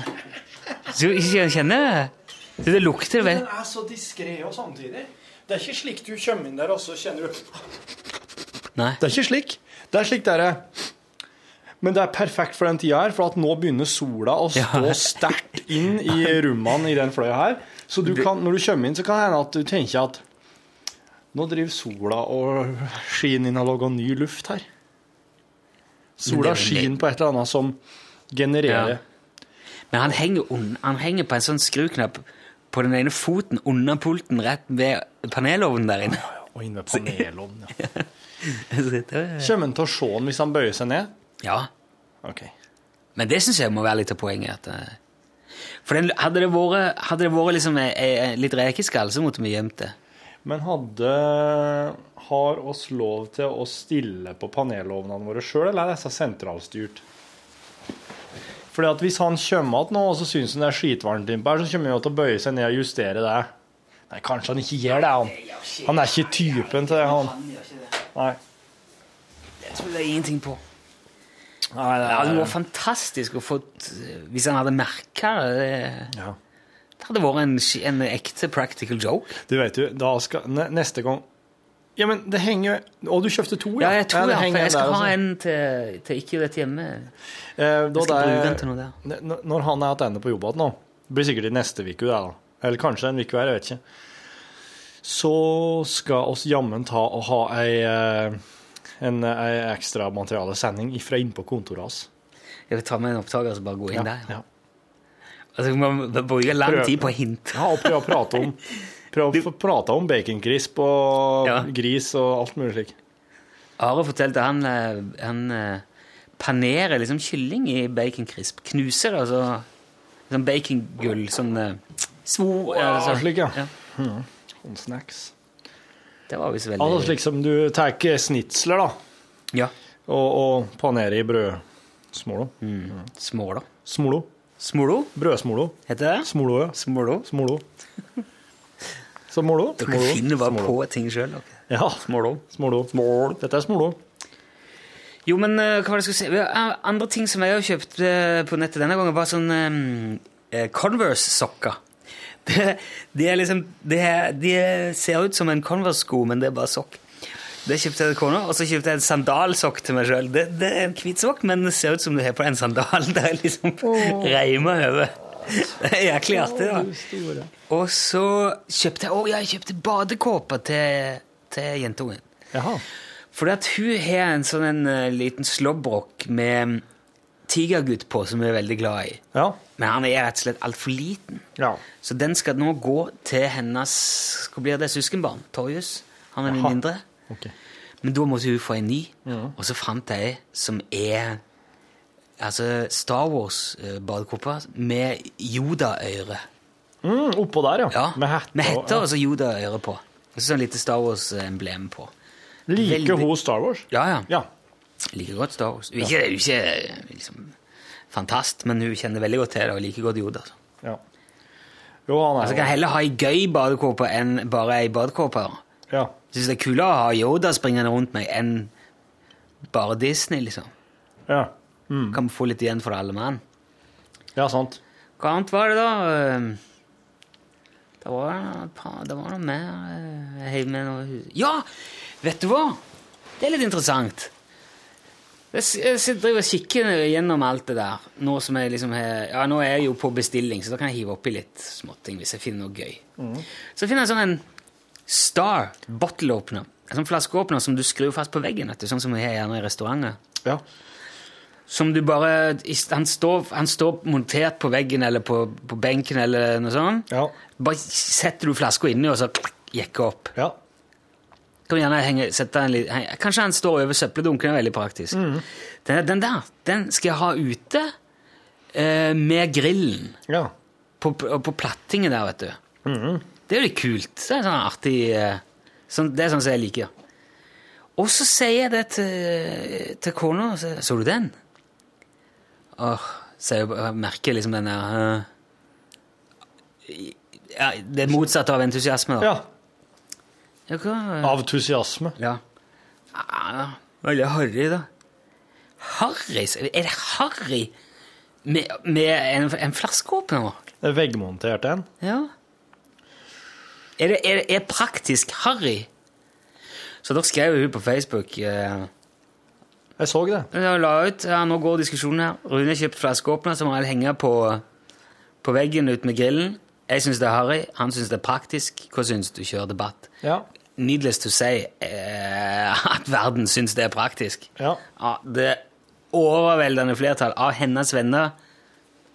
D: Så ikke kjenner det? Så det lukter vel
E: er så diskré og samtidig. Det er ikke slik du kommer inn der, og så kjenner du
D: Nei.
E: Det er ikke slik. Det er slik det er. Men det er perfekt for den tida her, for at nå begynner sola å stå
D: Ja.
E: sterkt inn i rommene i den fløya her. Så du kan, når du kommer inn, så kan det hende at du tenker at nå driver sola og skinner inn og lager ny luft her. Sola skinner på et eller annet som genererer
D: Ja. Men han henger, han henger på en sånn skruknapp på den ene foten under pulten rett ved panelovnen der inne.
E: Og inne ved panelovnen, ja.
D: Er-
E: Kommer han til å se den hvis han bøyer seg ned?
D: Ja.
E: Ok.
D: Men det syns jeg må være litt av poenget. At, eh, for den, hadde det vært, hadde det vært liksom eh, eh, litt rekeskall, så måtte vi gjemt det.
E: Men hadde Har oss lov til å stille på panelovnene våre sjøl, eller er disse sentralstyrt? Fordi at Hvis han kommer igjen nå og så syns han det er skitvarmt innpå her, så kommer han jo til å bøye seg ned og justere det. Nei, kanskje han ikke gjør det, han. Han er ikke typen til det, han. Nei.
D: Det tror jeg ingenting på.
E: Nei det
D: Det hadde vært fantastisk å få Hvis han hadde merka det.
E: ja.
D: Det hadde vært en, en ekte practical joke.
E: Du vet jo, da skal Neste gang Ja, men det henger Å, du kjøpte to,
D: Ja, Ja, jeg tror
E: det
D: ja, for jeg skal ha en til, til ikke rett hjemme.
E: Eh,
D: Jeg skal
E: det
D: bruke den til noe der.
E: Når han er tilbake på jobb igjen nå, det blir sikkert i neste uke, det da. Eller kanskje en uke hver, jeg vet ikke. Så skal oss jammen ta og ha ei, eh, en en ekstra materialesending fra inn på kontoret hans.
D: Jeg vil ta med en opptaker og bare gå inn
E: Ja,
D: der.
E: ja.
D: Altså, man bruker lang
E: Prøv.
D: tid på hint.
E: Ja, og prøve å prate om prøv å prate om baconcrisp og
D: Ja.
E: gris og alt mulig slik.
D: Are fortalte han, eh, han eh, panerer liksom kylling i baconcrisp. Knuser det, altså sånn bacongull, sånn eh, svo...
E: Ja,
D: altså,
E: slik, ja.
D: ja.
E: Sånn snacks.
D: Det var visst veldig
E: Altså slik som du tar snitsler, da,
D: Ja.
E: og, og panerer i brødsmolo.
D: Små, Småla.
E: Smolo.
D: Smolo,
E: Brødsmolo.
D: heter det?
E: Smolo, ja.
D: Smolo.
E: Smolo. Så molo.
D: Dere
E: Smolo.
D: finner bare
E: Smolo.
D: på ting sjøl.
E: Ja,
D: Smolo.
E: smolo. Dette er smolo.
D: Jo, men eh, hva var det jeg skulle si? Andre ting som jeg har kjøpt eh, på nettet denne gangen, var sånn eh, Converse-sokker. Det, de er liksom de, de er- ser ut som en Converse-sko, men det er bare sokk. Det kjøpte jeg til kona, og så kjøpte jeg en sandalsokk til meg sjøl. Det, det er en hvit sokk, men det ser ut som du har på en sandal. Det er liksom reima over. Det er jæklig artig, da. Og så kjøpte jeg Å, ja, jeg kjøpte badekåpe til, til jentungen.
E: Jaha.
D: Fordi at hun har en sånn en, eh, liten slåbrok med tigergutt på, som vi er veldig glad i.
E: Ja.
D: Men han er rett og slett altfor liten.
E: Ja.
D: Så den skal nå gå til hennes hva blir det, søskenbarn, Torjus. Han er
E: Aha.
D: min mindre.
E: Okay.
D: Men da måtte hun få en ny. Og så fant jeg som er altså Star Wars-badekåpe med Yoda-øre.
E: Mm, oppå der, ja.
D: Ja,
E: Med hette.
D: med hette og så Yoda-øre på. Og så sånn lite Star Wars-emblem på.
E: ja. Liker hun Star Wars?
D: Ja, ja.
E: Ja.
D: Liker godt Star Wars. Hun er ikke, er ikke liksom, fantast, men hun kjenner veldig godt til det og liker godt Yoda. Altså.
E: ja. Jo, han er
D: Altså, kan heller ha ei gøy badekåpe enn bare ei badekåpe.
E: Ja.
D: Syns det er kulere å ha Yoda springende rundt meg enn bare Disney, liksom.
E: Ja.
D: Kan få litt igjen for det alle mann.
E: ja, sant.
D: Hva annet var det, da? Ehm, Det var, par, det var noe mer eh, Jeg heiv med noe Ja! Vet du hva? Det er litt interessant. Jeg driver og kikker gjennom alt det der. Nå liksom har Ja, nå er jeg jo på bestilling, så da kan jeg hive oppi litt småting hvis jeg finner noe gøy. Så finner jeg sånn en Star bottle opener. En sånn flaskeåpner som du skrur fast på veggen, vet du, sånn som vi har gjerne i restauranter.
E: Ja.
D: Som du bare Han står, han står montert på veggen eller på, på benken eller noe sånt.
E: Ja.
D: Bare setter du flaska inni, og så jekker opp.
E: ja.
D: Kan du gjerne henge, sette en, liten Kanskje han står over søppeldunken, er veldig praktisk. Den, den der den skal jeg ha ute eh, med grillen
E: ja.
D: på, på, plattingen der, vet du. Det er jo litt kult. Det er sånn artig eh, sånn, Det er sånn som jeg liker. Og så sier jeg det til, til kona. Så, så du den? Åh, så jeg, jeg merker liksom den der uh, ja, Det motsatte av entusiasme, da.
E: ja.
D: Ja, hva?
E: Entusiasme.
D: Ja. Ah, veldig harry, da. Harry? Er det harry med, med en, en flaskeåpner?
E: Det er Veggmontert en.
D: Ja. Er det er, er praktisk harry? Så da skrev hun på Facebook eh,
E: Jeg så det.
D: Jeg la ut, ja, Nå går diskusjonen her. Rune har kjøpt flaskeåpner som han henger på, på veggen ut med grillen. Jeg syns det er harry, han syns det er praktisk. Hva syns du? Kjør debatt.
E: Ja.
D: Needless to say eh, at verden syns det er praktisk.
E: Ja.
D: Ja, det overveldende flertall av hennes venner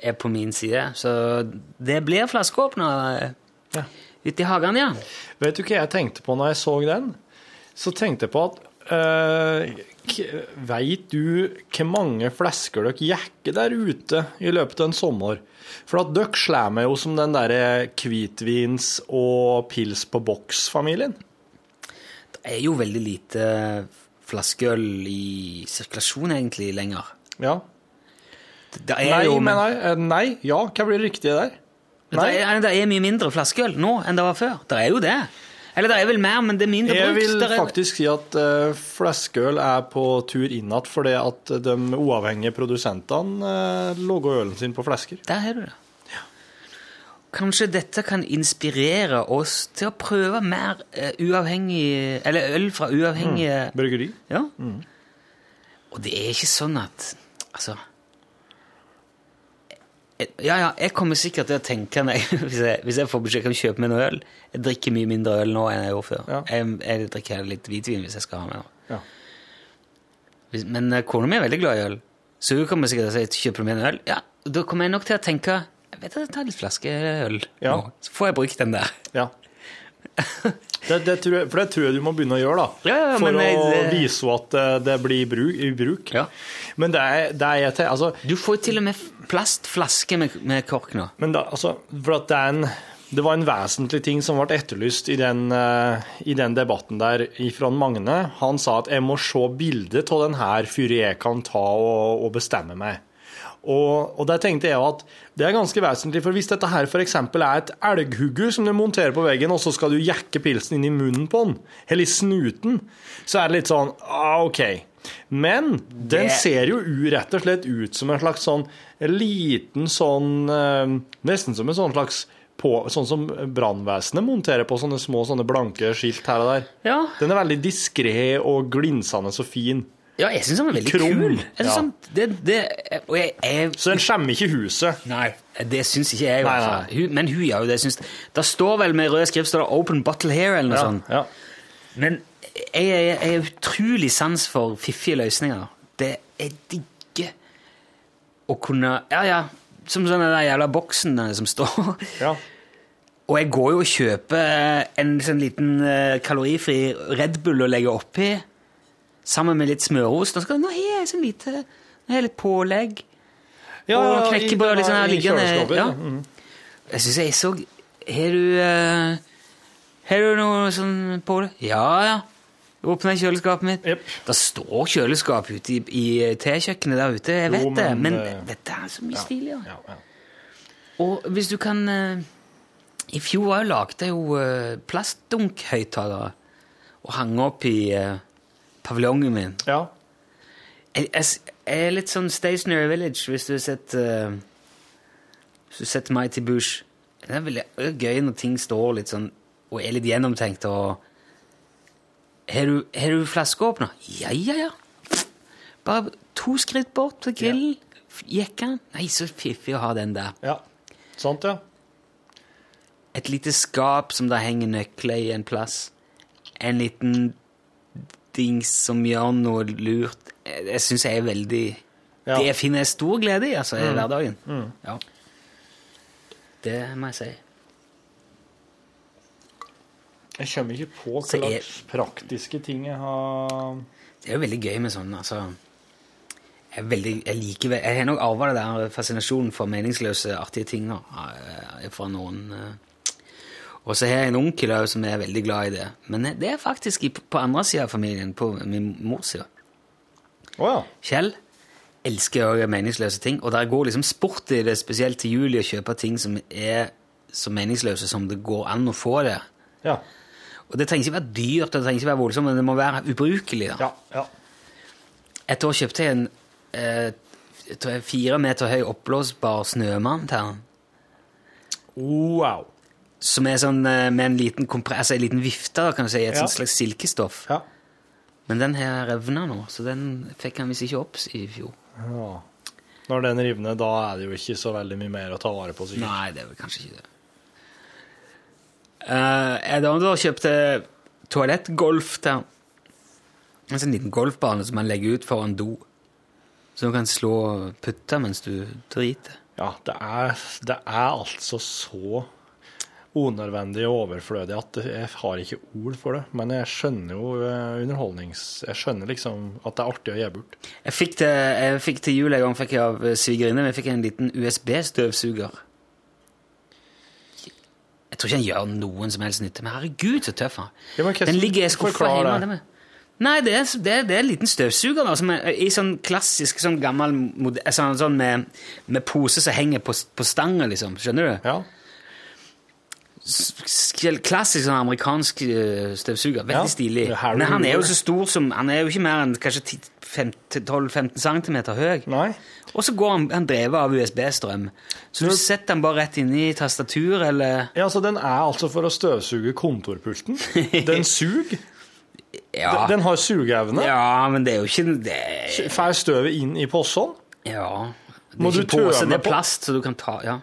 D: er på min side. Så det blir flaskeåpner
E: Ja.
D: ute i hagen, ja.
E: Vet du hva jeg tenkte på når jeg så den? Så tenkte jeg på at Veit du hvor mange flesker dere jekker der ute i løpet av en sommer? For at dere slår meg jo som den derre hvitvins- og pils på boks-familien.
D: Det er jo veldig lite flaskeøl i sirkulasjon egentlig lenger.
E: Ja.
D: Det
E: Nei,
D: jo,
E: men nei. eh, Nei. Ja, hva blir det riktige der?
D: Det er, det er mye mindre flaskeøl nå enn det var før. Det er jo det. Eller det er vel mer, men det er mindre
E: Jeg
D: bruk.
E: vil
D: er-
E: faktisk si at uh, fleskeøl er på tur inn igjen fordi at de uavhengige produsentene uh, lager ølen sin på flesker.
D: Der har du det. Kanskje dette kan inspirere oss til å prøve mer uh, uavhengig Eller øl fra uavhengige
E: Bryggeri.
D: Ja. Og det er ikke sånn at Altså eh, Ja, ja, jeg kommer sikkert til å tenke når jeg, hvis, jeg, hvis jeg får beskjed om å kjøpe meg noe øl Jeg drikker mye mindre øl nå enn jeg gjorde før.
E: Ja.
D: Jeg, jeg drikker litt hvitvin hvis jeg skal ha med noe.
E: Ja.
D: Hvis, men eh, kona mi er veldig glad i øl, så hun kommer sikkert til å si kjøper du meg en øl? Ja, da kommer jeg nok til å tenke jeg vet at jeg tar litt flaskeøl
E: Ja.
D: nå, så får jeg brukt den der.
E: Ja. Det, det tror jeg, for det tror jeg du må begynne å gjøre, da.
D: Ja, ja,
E: for
D: men
E: å
D: det-
E: vise at eh, det blir bruk, i bruk.
D: Ja.
E: Men det er, det er jeg til Altså,
D: Du får til og med plastflaske med, med kork nå.
E: men da, altså For at det er en det var en vesentlig ting som ble etterlyst i den, eh, i den debatten der fra Magne. Han sa at jeg må se bildet av den her før jeg kan ta og, og bestemme meg. Og, og der tenkte jeg at det er ganske vesentlig, for hvis dette her f.eks. er et elghugge som du monterer på veggen, og så skal du jekke pilsen inn i munnen på den, eller i snuten, så er det litt sånn ah, OK. Men den ser jo rett og slett ut som en slags sånn liten sånn eh, Nesten som en sånn slags på, sånn som brannvesenet monterer på sånne små sånne blanke skilt her og der.
D: Ja,
E: Den er veldig diskré og glinsende så fin.
D: Ja jeg syns den er veldig
E: Krum.
D: kul. Jeg synes
E: Ja.
D: han- det, det, og jeg, jeg
E: Så den skjemmer ikke huset.
D: Nei, det syns ikke jeg. i
E: Nei,
D: hvert fall. Hun, men hun gjør jo det. Syns, det står vel med rød skrift står det 'Open Bottle Here' eller noe
E: Ja,
D: sånt.
E: ja.
D: Men jeg, jeg, jeg er utrolig sans for fiffige løsninger. Det jeg digger å kunne Ja, ja, som sånn den der jævla boksen som står.
E: ja.
D: Og jeg går jo og kjøper en sånn liten eh, kalorifri Red Bull og legger oppi, sammen med litt smørost. Og så nå har jeg så lite Nå har jeg litt pålegg.
E: Ja,
D: og knekkebrød sånn her liggende. Ja.
E: ja. Mhm.
D: Jeg syns jeg så Har du Har du noe sånn på det? Ja, ja. Åpna kjøleskapet mitt.
E: Yep.
D: Det står kjøleskap ute i, i tekjøkkenet der ute, jeg vet
E: Jo,
D: det,
E: men,
D: men
E: eh,
D: dette er så mye stiligere.
E: Ja, ja.
D: Og hvis du kan uh, I fjor òg lagde jeg jo uh, plastdunkhøyttalere og hang opp i uh, paviljongen min.
E: ja.
D: Jeg, jeg, jeg er litt sånn Stationary Village, hvis du har sett uh, Hvis du setter meg til Bush. Det er veldig gøy når ting står litt sånn og er litt gjennomtenkt og Har du, har du flaskeåpner? Ja, ja, ja. Bare to skritt bort til grillen. Gikk Jekka. Nei, så fiffig å ha den der.
E: Ja. Sant, ja.
D: Et lite skap som det henger nøkler i en plass. En liten dings som gjør noe lurt. Det syns jeg er veldig
E: Ja.
D: Det finner jeg stor glede i altså, i
E: Mm.
D: hverdagen.
E: Mm.
D: Ja. Det må jeg si.
E: Jeg kommer ikke på hva slags jeg, praktiske ting jeg har
D: Det er jo veldig gøy med sånn, altså Jeg, er veldig, jeg liker Jeg har nok arva det der fascinasjonen for meningsløse, artige ting eh, fra noen eh. Og så har jeg en onkel òg som er veldig glad i det. Men det er faktisk på andre sida av familien, på min mors side. Kjell elsker også meningsløse ting, og der går liksom sport i det, spesielt til juli, å kjøpe ting som er så meningsløse som det går an å få det.
E: Ja.
D: Og det trenger ikke være dyrt, det trenger ikke være voldsomt, men det må være ubrukelig. Da. Et år kjøpte jeg en eh, jeg jeg, fire meter høy oppblåsbar snømann til han.
E: Wow.
D: Som er sånn eh, med en liten, altså en liten vifte, kan du si, et
E: Ja.
D: slags silkestoff.
E: Ja.
D: Men den har revna nå, så den fikk han visst ikke opp i fjor.
E: Ja. Når den rivner, da er det jo ikke så veldig mye mer å ta vare på, sikkert.
D: Nei, det er vel kanskje ikke det. Uh, jeg da kjøpte toalettgolf til han. En sånn liten golfbane som man legger ut foran do. Så du kan slå putter mens du driter.
E: Ja, det er, det er altså så unødvendig og overflødig at jeg har ikke ord for det. Men jeg skjønner jo eh, underholdnings... Jeg skjønner liksom at det er artig å gi bort.
D: Jeg fikk til, jeg fikk til jul en gang fikk jeg av eh, svigerinne jeg fikk en liten USB-støvsuger. Jeg tror ikke han gjør noen som helst nytte, men herregud, så tøff han
E: Ja,
D: Den ligger i skuffa hjemme. Nei, det er, det, er, det er en liten støvsuger da, som er i sånn klassisk sånn gammel mode- sånn, sånn med, med pose som henger på, på stanga, liksom. Skjønner du?
E: Ja.
D: Klassisk sånn amerikansk eh, støvsuger. Veldig
E: Ja,
D: stilig. Men han er jo så stor som Han er jo ikke mer enn kanskje 10 15 12-15 cm høy. Nei. Og så går han, han drevet av USB-strøm. Så du setter den bare rett inn i tastatur, eller
E: Ja, så Den er altså for å støvsuge kontorpulten. Den suger.
D: Ja.
E: Den, den har sugeevne.
D: Ja, men det er jo ikke det...
E: Får støvet inn i posen.
D: Ja. Det
E: Må
D: er
E: du
D: ikke pose, det er plast, så du kan ta Ja,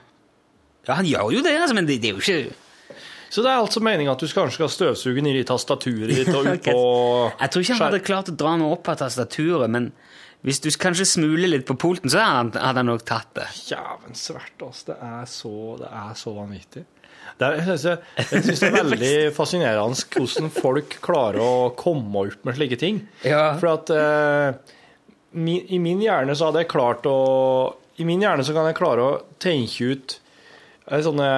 D: ja han gjør jo det, altså, men det, det er jo ikke
E: Så det er altså meningen at du kanskje skal støvsuge nedi tastaturet ditt og ut på
D: Jeg tror ikke han hadde klart å dra noe opp av tastaturet, men hvis du kanskje smuler litt på pulten, så hadde han, nok tatt det.
E: Jæven svært, altså. Det er så, det er så vanvittig. Det er, jeg jeg det er veldig fascinerende hvordan folk klarer å komme opp med slike ting. For at eh, min, i min hjerne så hadde jeg klart å I min hjerne så kan jeg klare å tenke ut eh, sånne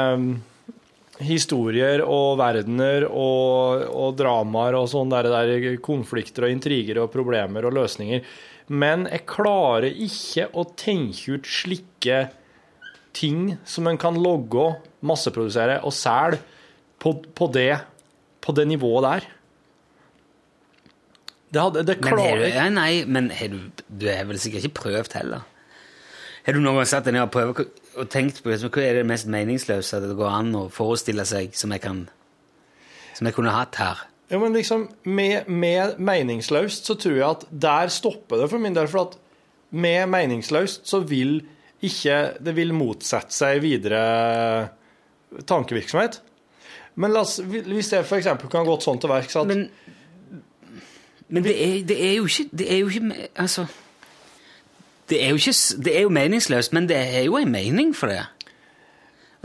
E: historier og verdener og, og dramaer og sånn der, der konflikter og intriger og problemer og løsninger. Men jeg klarer ikke å tenke ut slike ting som en kan logge, masseprodusere og selge på, på, det, på det nivået der. Det, hadde, det klarer
D: du,
E: jeg
D: ja, nei, men du, du har vel sikkert ikke prøvd heller? Har du noen gang satt deg ned og prøvd og tenkt på liksom, hva er det mest meningsløse det går an å forestille seg som jeg, kan, som jeg kunne hatt her?
E: Ja, men liksom, med, med meningsløst så tror jeg at der stopper det for min del. For at med meningsløst så vil ikke Det vil motsette seg videre tankevirksomhet. Men la oss, hvis det f.eks. kan gått sånn til verks at
D: Men, men det, er, det er jo ikke Det er jo ikke Altså det er, jo ikke, det er jo meningsløst, men det er jo en mening for det.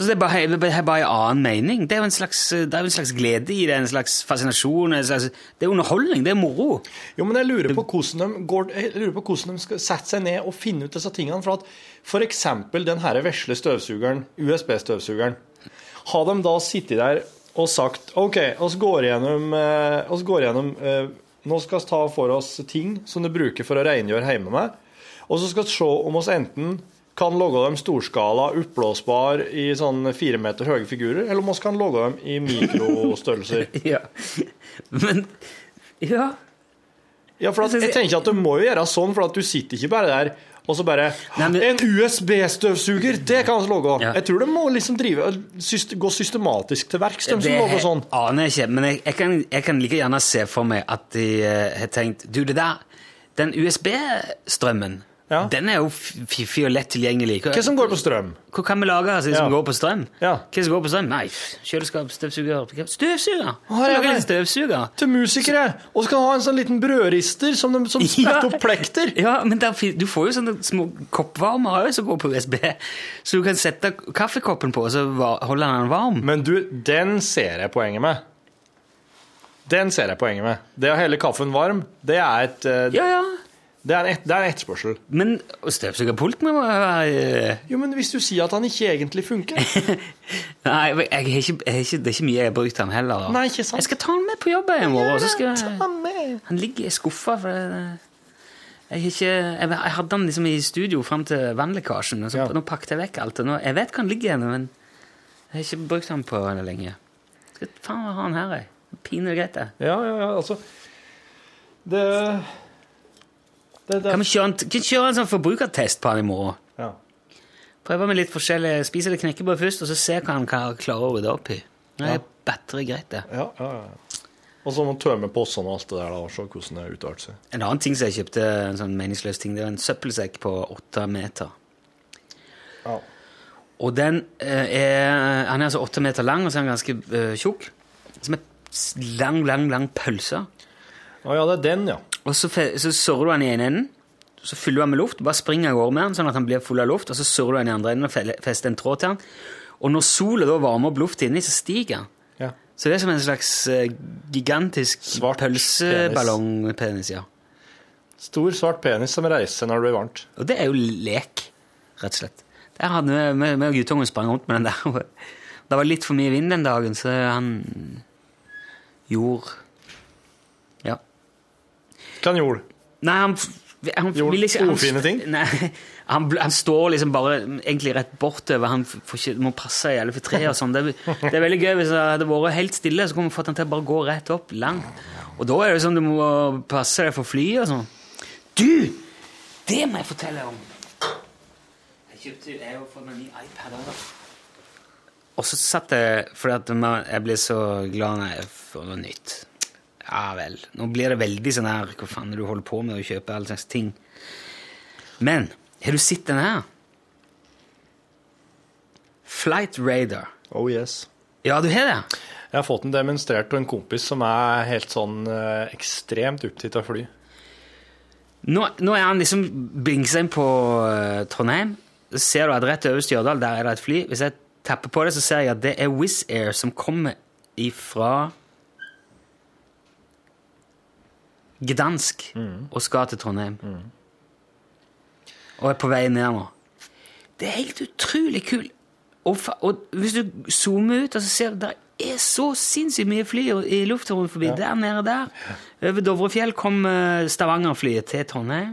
D: Altså, det er bare, det er bare en annen mening. Det er jo en slags, er jo en slags glede i det, en slags fascinasjon. En slags, det er underholdning, det er moro.
E: Jo, men jeg lurer på hvordan de, går, lurer på hvordan de skal sette seg ned og finne ut disse tingene. For at f.eks. den her vesle støvsugeren, USB-støvsugeren, har de da sittet der og sagt OK, oss går gjennom, eh, oss går gjennom eh, Nå skal vi ta for oss ting som du bruker for å rengjøre hjemme med, og så skal vi se om oss enten kan logge dem storskala, oppblåsbar i sånn fire meter høye figurer, eller om vi kan logge dem i mikrostørrelser.
D: ja. Men Ja.
E: Ja, for at, jeg tenker at du må jo gjøre sånn, for at du sitter ikke bare der og så bare En USB-støvsuger, det kan vi logge! Jeg tror det må liksom drive, syst, gå systematisk til verks, de som lager sånn.
D: aner jeg ikke, men jeg, jeg, kan, jeg kan like gjerne se for meg at de eh, har tenkt Du, det der Den USB-strømmen,
E: Ja.
D: den er jo fiffig og lett tilgjengelig. Hva,
E: Hva som går på strøm?
D: hva kan vi lage altså, som
E: Ja.
D: går på strøm?
E: Ja.
D: Hva som går på strøm? Nei, kjøleskap, støvsuger Støvsuger! Lager en støvsuger.
E: Til musikere! Og så skal du ha en sånn liten brødrister som, de, som spretter opp plekter.
D: Ja, men der, du får jo sånne små koppvarmere også som går på USB, så du kan sette kaffekoppen på, og så holder den varm.
E: Men du, den ser jeg poenget med. Den ser jeg poenget med. Det å helle kaffen varm, det er et uh,
D: Ja, ja.
E: Det er en, et, det er en etterspørsel.
D: Men støvsugerpulten må være
E: Jo, men hvis du sier at han ikke egentlig funker
D: Nei, jeg har ikke, jeg ikke, det er ikke mye jeg har brukt den heller. da.
E: Nei, ikke sant.
D: Jeg skal ta han med på jobb i morgen. så
E: Ta han med.
D: Han ligger i skuffa. For jeg, ikke, jeg, jeg hadde han liksom i studio fram til vannlekkasjen. og Så,
E: Ja.
D: Nå pakket jeg vekk alt. Og nå, jeg vet hvor han ligger, men jeg har ikke brukt han på lenge. Skal faen ha han her, jeg. Pinlig greit, det.
E: Ja, ja, ja, altså Det Det, det
D: Kan vi kjøre en, kan vi kjøre en sånn forbrukertest på han i morgen?
E: ja.
D: Prøve med litt forskjellig, Spise litt knekkebrød først, og så se hva han kan klare å rydde opp i. Det er bedre greit, det.
E: Ja, ja, ja. Og så må man tømme possene og alt det der, da, og se hvordan det utarter seg.
D: En annen ting som jeg kjøpte, en sånn meningsløs ting, det var en søppelsekk på åtte meter.
E: Ja.
D: Og den eh, er Han er altså åtte meter lang, og så er han ganske eh, tjukk. Som en lang, lang, lang pølse.
E: Å ja, det er den, ja.
D: Og så, så surrer du den i ene enden, så fyller du den med luft, bare springer av gårde med den, sånn at han blir full av luft, og så surrer du den i andre enden og fester en tråd til den. Og når sola da varmer opp luft inni, så stiger den.
E: ja.
D: Så det er som en slags eh, gigantisk
E: Svart
D: pølseballongpenis, ja.
E: Stor, svart penis som reiser når det blir varmt.
D: Og det er jo lek, rett og slett. Der hadde vi, vi, og guttungen sprang rundt med den der. Det var litt for mye vind den dagen, så han gjorde.
E: Hva han gjorde?
D: Nei, han, han
E: Gjorde
D: vil ikke han-
E: ufine ting?
D: Nei, han, han står liksom bare egentlig rett bortover. Han får ikke, må passe i alle for tre og sånn. Det, det er veldig gøy hvis det hadde vært helt stille, så kunne vi fått han til å bare gå rett opp, langt. Og da er det sånn du må passe deg for fly og sånn. Du! Det må jeg fortelle om. Jeg kjøpte jeg har fått meg ny iPad også. Og så satt jeg Fordi at jeg ble så glad når jeg får noe nytt. Ja vel. Nå blir det veldig sånn her Hva faen er det du holder på med å kjøpe alle slags ting? Men har du sett den her? Flight Radar.
E: Oh yes.
D: Ja, du har det?
E: Jeg har fått den demonstrert av en kompis som er helt sånn eh, ekstremt opptatt av fly.
D: Nå, nå er han liksom blingsa inn på eh, Trondheim. Så ser du at rett over Stjørdal der er det et fly. Hvis jeg tapper på det, så ser jeg at det er Wizz Air som kommer ifra Gdansk og skal til Trondheim. Og er på vei ned nå. Det er helt utrolig kult. Og, og hvis du zoomer ut, og så ser du der er så sinnssykt mye fly i luftrommet forbi. Der nede der. Over Dovrefjell kom eh, Stavanger-flyet til Trondheim.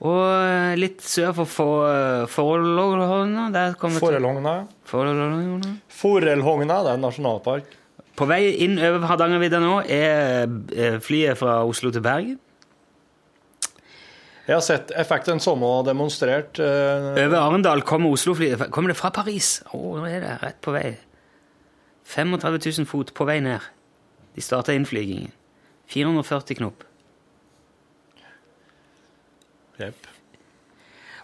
D: Og eh, litt sør for For- Forelhogna der kommer
E: Forelhogna.
D: Forelhogna.
E: Forelhogna, det er en nasjonalpark.
D: På vei inn over Hardangervidda nå er eh, flyet fra Oslo til Bergen.
E: Jeg har sett, jeg fikk den samme demonstrert. eh,
D: Over Arendal kommer Oslo-flyet. Kommer det fra Paris? Å, nå er det rett på vei. 35 000 fot på vei ned. De starta innflygingen. 440 knop.
E: Jepp.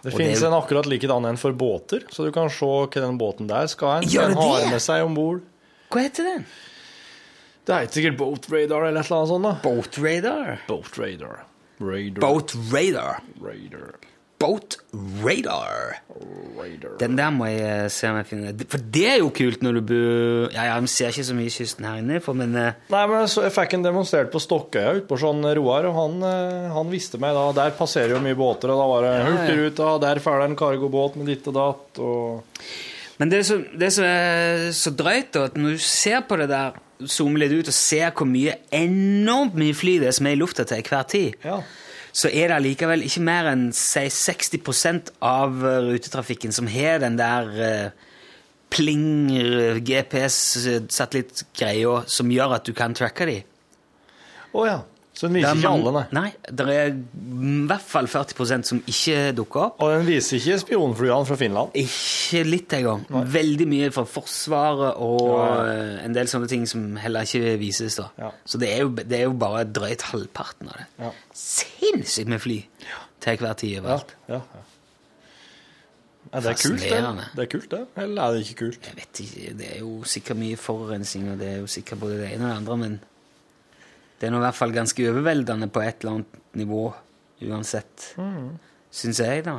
E: Det
D: Og
E: finnes
D: det-
E: en akkurat likedan en for båter, så du kan se hva den båten der skal hen.
D: Gjør
E: Den har med seg om bord.
D: Hva heter den?
E: Det heter sikkert Boat Radar eller et eller annet sånt. da.
D: Boat Radar.
E: Boat Radar. Radar.
D: Boat Radar.
E: Radar.
D: Boat Radar.
E: Radar.
D: Den der må jeg eh, se om jeg finner. For det er jo kult når du bor Ja, ja, vi ser ikke så mye kysten her inne, for, men eh,
E: Nei, men så Jeg fikk en demonstrert på Stokkøya ute på sånn Roar, og han, eh, han visste meg da Der passerer jo mye båter, og da var det Hurtigruta, der følger en cargobåt med ditt og datt, og
D: Men det som det som er så drøyt, da, at når du ser på det der, zoomer litt ut og ser hvor mye enormt mye fly det er som er i lufta til hver tid,
E: Ja.
D: så er det likevel ikke mer enn si, 60% av eh, rutetrafikken som har den der uh, pling GPS-satellittgreia som gjør at du kan tracke de.
E: Å ja. Så den viser
D: er
E: ikke alle, nei.
D: Nei, det er i hvert fall 40% som ikke dukker opp.
E: Og den viser ikke spionflyene fra Finland.
D: Ikke litt engang. Veldig mye fra Forsvaret og
E: Ja,
D: eh, en del sånne ting som heller ikke vises. da.
E: Ja.
D: Så det er, jo, det er jo bare drøyt halvparten av det.
E: Ja.
D: Sinnssykt med fly til hver tid overalt.
E: ja, ja. Er det kult, det? Det er kult, det? Eller er det ikke kult?
D: Jeg vet ikke, Det er jo sikkert mye forurensning, og det er jo sikkert både det ene og det andre, men det er nå i hvert fall ganske overveldende på et eller annet nivå, uansett.
E: Mm.
D: Syns jeg, da.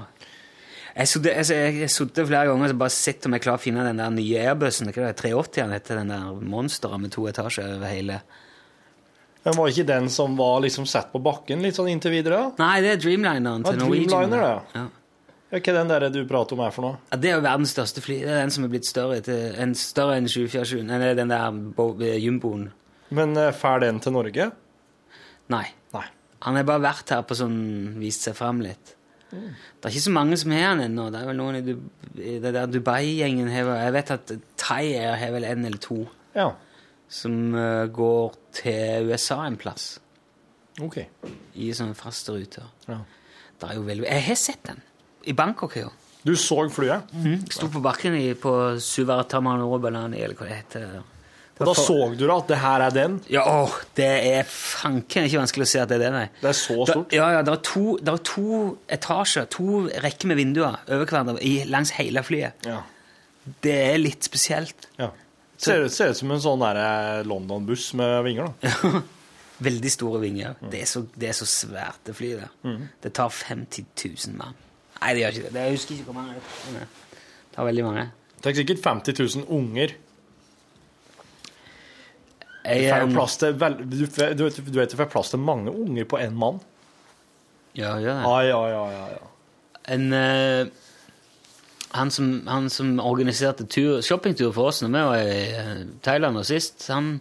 D: Jeg har sudde flere ganger og bare sett om jeg klarer å finne den der nye Airbusen. Hva er det, 380-en heter, den der monsteren med to etasjer over hele
E: Men var ikke den som var liksom sett på bakken litt sånn inntil videre?
D: Nei, det er Dreamlineren til
E: Ja,
D: Norwegian.
E: Dreamliner,
D: ja.
E: Ja, Hva er den der du prater om her for noe?
D: Ja, Det er jo verdens største fly. Det er den som er blitt større, til, en større enn 747. Nei, den der bo- jumboen.
E: Men eh, fær den til Norge?
D: Nei.
E: Nei.
D: Han har bare vært her på sånn Vist seg fram litt. Det er ikke så mange som har han ennå. Det er vel noen i, det der Dubai-gjengen Jeg vet at Thaier har vel en eller to
E: Ja,
D: som eh, går til USA en plass.
E: ok.
D: I sånne faste ruter.
E: Ja.
D: Det er jo veldig Jeg har sett den. I Bangkok, jo.
E: Du så flyet,
D: Sto på bakken i, på Suvartamanorobalani, eller hva det heter.
E: Og da så du da at det her er den?
D: Ja, åh, det er fanken ikke vanskelig å se at det er det, nei.
E: Det er så
D: Da,
E: stort?
D: ja, ja, det er, to, det er to etasjer, to rekker med vinduer over hverandre i, langs hele flyet.
E: Ja.
D: Det er litt spesielt.
E: ja. Ser, ut- som en sånn eh, London-buss med vinger, da.
D: Veldig store vinger. Det, er så, det er så svært, det flyet der. Det tar 50 000 mann. Nei, det gjør ikke det. det. Jeg husker ikke hvor mange det er. Det tar veldig mange.
E: Det er sikkert 50 000 unger.
D: Jeg,
E: får til du, vet- du, vet, du får plass til mange unger på én mann?
D: ja, ja. det.
E: Ja, ja, ja, ja, ja.
D: En, uh, han, som, han som organiserte tur, shoppingtur for oss når vi var i eh, Thailand og sist, han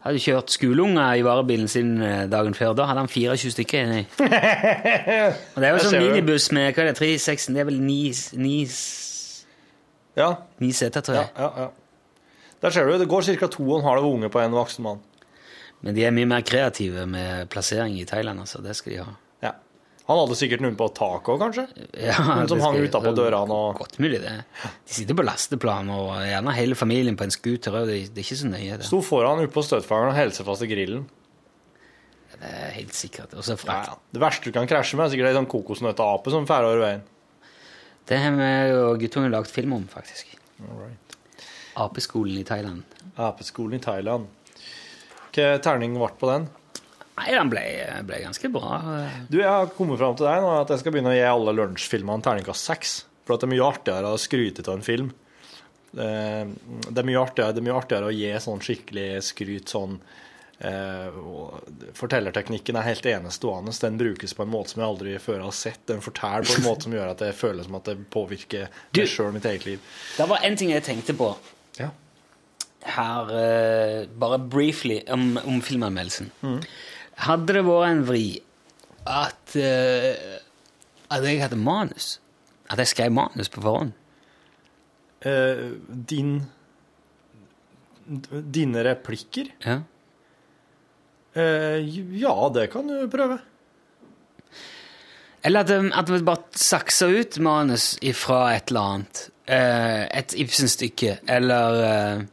D: hadde kjørt skoleunger i varebilen sin eh, dagen før. Da hadde han 24 stykker inni. Og det er jo sånn minibuss med hva er det, 3, 6, det er vel ni, ni,
E: Ja,
D: ni seter, tror
E: ja, ja, ja. Der ser du, det går ca. to og en halv unge på en voksen mann.
D: Men de er mye mer kreative med plassering i Thailand, altså. Det skal de ha.
E: Ja. Han hadde sikkert noen på taket òg, kanskje?
D: Ja,
E: Noen som hang utapå dørene og
D: Godt mulig, det. De sitter på lasteplan, og gjerne hele familien på en scooter. og Det, det er ikke så nøye, det.
E: Sto foran oppe på støtfangeren og hilste fast i grillen.
D: Det er helt sikkert. Og så
E: Ja,
D: frakt.
E: ja. Det verste du kan krasje med, er sikkert ei sånn kokosnøtteape som færer over veien.
D: Det har vi og guttungen lagd film om, faktisk. Apeskolen i Thailand.
E: Apeskolen i Thailand. Hva terning ble på den?
D: Nei, den ble, ble ganske bra.
E: Du, Jeg har kommet fram til deg nå at jeg skal begynne å gi alle lunsjfilmene terningkast seks. For at det er mye artigere å skryte av en film. Det, det, er mye artigere, det er mye artigere å gi sånn skikkelig skryt sånn eh, Fortellerteknikken er helt enestående. Den brukes på en måte som jeg aldri før har sett. Den forteller på en måte som gjør at det føler som at det påvirker
D: Du-
E: meg sjøl, mitt eget liv.
D: Det var en ting jeg tenkte på. Her, uh, bare briefly, om, om filmanmeldelsen. Hadde det vært en vri at, uh, at jeg hadde manus? At jeg skrev manus på forhånd?
E: Uh, din Dine replikker?
D: Ja.
E: Ja, det kan du prøve.
D: Eller at, at vi bare saksa ut manus ifra et eller annet. Et Ibsen-stykke, eller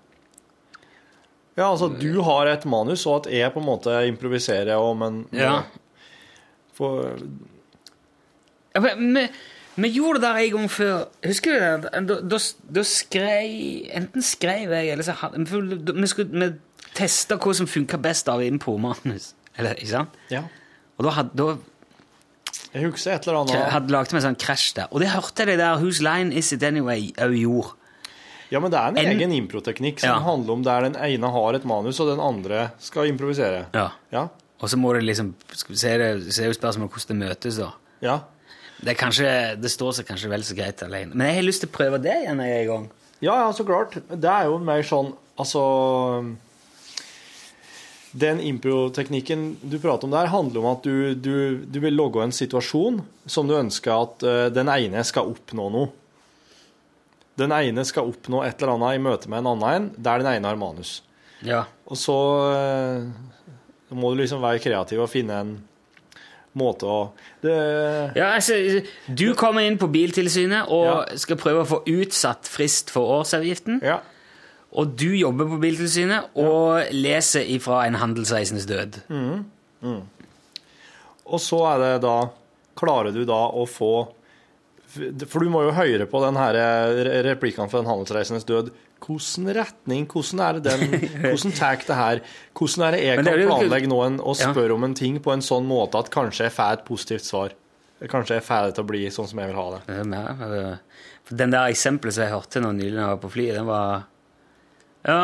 E: Ja, altså du har et manus, og at jeg på en måte improviserer om en
D: Ja.
E: For,
D: Ja, vi, vi gjorde det der en gang før. Husker du det? Da, da, da skrev Enten skrev jeg, eller så hadde Vi, skulle vi testa hva som funka best av impro-manus. Eller, ikke sant?
E: ja.
D: Og da hadde, da
E: Jeg husker et eller annet
D: hadde laget meg sånn krasj der. Og det hørte jeg det der Whose Line Is It Anyway Au gjorde.
E: Ja, men det er en,
D: En-
E: egen improteknikk som
D: Ja.
E: handler om der den ene har et manus, og den andre skal improvisere.
D: Ja.
E: Ja.
D: Og så må det liksom Så se det, er jo spørsmålet hvordan det møtes, da.
E: ja.
D: Det, er kanskje, det står seg kanskje vel så greit alene. Men jeg har lyst til å prøve det igjen en gang.
E: Ja, ja, så klart. Det er jo mer sånn Altså Den improteknikken du prater om der, handler om at du, du, du vil logge en situasjon som du ønsker at eh, den ene skal oppnå noe. Den ene skal oppnå et eller annet i møte med en annen en, der den ene har manus.
D: Ja.
E: Og så eh, må du liksom være kreativ og finne en måte å det,
D: Ja, altså, du kommer inn på Biltilsynet og skal prøve å få utsatt frist for årsavgiften.
E: Ja.
D: Og du jobber på Biltilsynet og leser ifra en handelsreisendes død.
E: Og så er det da Klarer du da å få For du må jo høre på den her re- replikkene fra den handelsreisendes død. Hvordan retning, hvordan er det den Hvordan tar det her? Hvordan er det jeg
D: Men
E: kan
D: det
E: planlegge nå en, og
D: Ja.
E: spørre om en ting på en sånn måte at kanskje jeg får et positivt svar? Kanskje jeg får det til å bli sånn som jeg vil ha det.
D: Det mer, øh, for Den der eksempelet som jeg hørte nå nylig jeg var på flyet, den var Ja,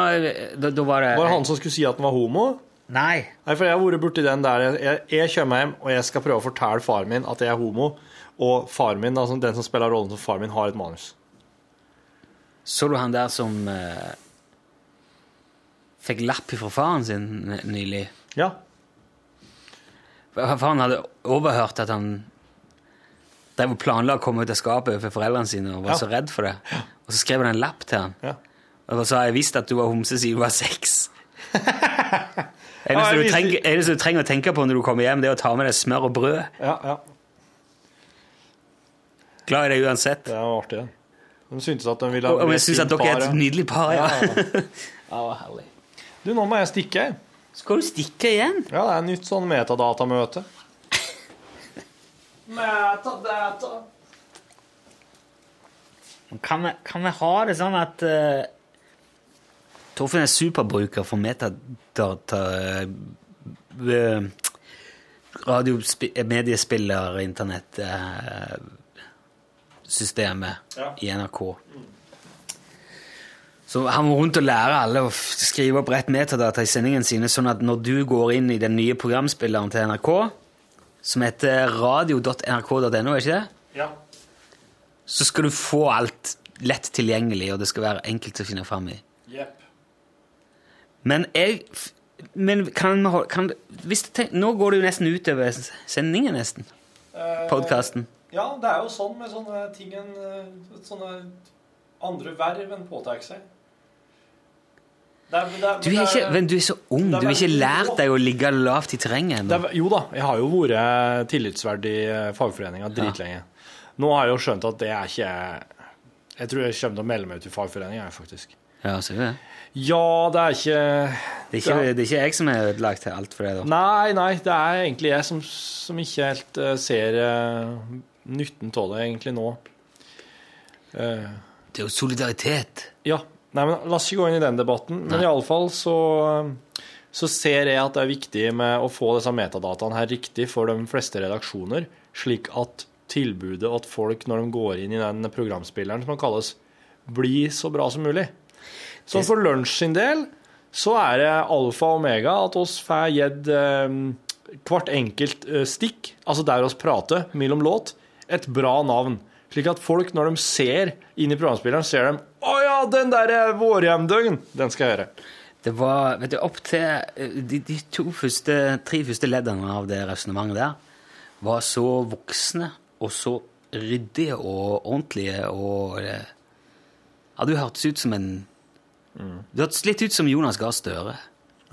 D: da, da var det
E: Var det han som skulle si at han var homo?
D: Nei.
E: Nei, for jeg har vært borti den der jeg, jeg kommer hjem, og jeg skal prøve å fortelle faren min at jeg er homo, og faren min, altså den som spiller rollen som faren min, har et manus.
D: Så du han der som eh, fikk lapp fra faren sin nylig?
E: Ja.
D: Han hadde overhørt at han drev og planla å komme ut av skapet for foreldrene sine og var
E: Ja.
D: så redd for det. Og så skrev han en lapp til han.
E: Ja.
D: Og så sa jeg visst at du var homse siden du var seks. Eneste
E: jeg
D: du, trenger, eneste du trenger å tenke på når du kommer hjem, det er å ta med deg smør og brød.
E: Ja, ja.
D: Glad i deg uansett.
E: Det var artig. De syntes at de ville
D: ha og
E: bli
D: syns at dere er et nydelig par, ja.
E: Ja, ja.
D: ja, herlig.
E: Du, nå må jeg stikke.
D: Skal du stikke igjen?
E: Ja, det er nytt sånn metadatamøte. Metadata.
D: Kan vi, kan vi ha det sånn at uh, Torfinn er superbruker for metadata uh, Radiomediespiller, internett uh, systemet
E: Ja.
D: i NRK. Så han må rundt og lære alle å skrive opp rett metadata i sendingen sine, sånn at når du går inn i den nye programspilleren til NRK, som heter radio.nrk.no, er ikke det?
E: Ja.
D: så skal du få alt lett tilgjengelig, og det skal være enkelt å finne fram i.
E: Yep.
D: Men jeg Men kan kan, hvis tenk, Nå går det jo nesten utover sendingen, nesten. Podkasten.
E: Ja, det er jo sånn med sånne ting en eh, Sånne andre verv en påtar seg. Det er, det er,
D: Du er, ikke, men du er så ung.
E: er
D: Du har ikke lært deg å ligge lavt i terrenget ennå.
E: er, jo da, jeg har jo vært tillitsverd i eh, fagforeninga dritlenge. Nå har jeg jo skjønt at det er ikke Jeg tror jeg kommer til å melde meg ut i fagforeninga, faktisk.
D: Ja, ser du det?
E: Ja, det er ikke
D: Det er ikke, det er ikke jeg som har ødelagt alt for deg, da.
E: Nei, nei, det er egentlig jeg som, som ikke helt uh, ser eh, nytten av det egentlig nå. Eh,
D: Det er jo solidaritet.
E: ja. Nei, men La oss ikke gå inn i den debatten. Men iallfall så, så ser jeg at det er viktig med å få disse metadataene her riktig for de fleste redaksjoner, slik at tilbudet at folk, når de går inn i den programspilleren som kalles, blir så bra som mulig. Så for lunsj sin del så er det alfa og omega at oss får gitt eh, hvert enkelt eh, stikk, altså der oss prater mellom låt, et bra navn. Slik at folk, når de ser inn i programspilleren, ser dem Å ja, den der er vårhjemdøgn! Den skal jeg gjøre.
D: Det var vet du, opp til eh, de, de to første, tre første leddene av det resonnementet der var så voksne og så ryddige og ordentlige og eh, Ja, du hørtes ut som en Du hørtes litt ut som Jonas Gahr Støre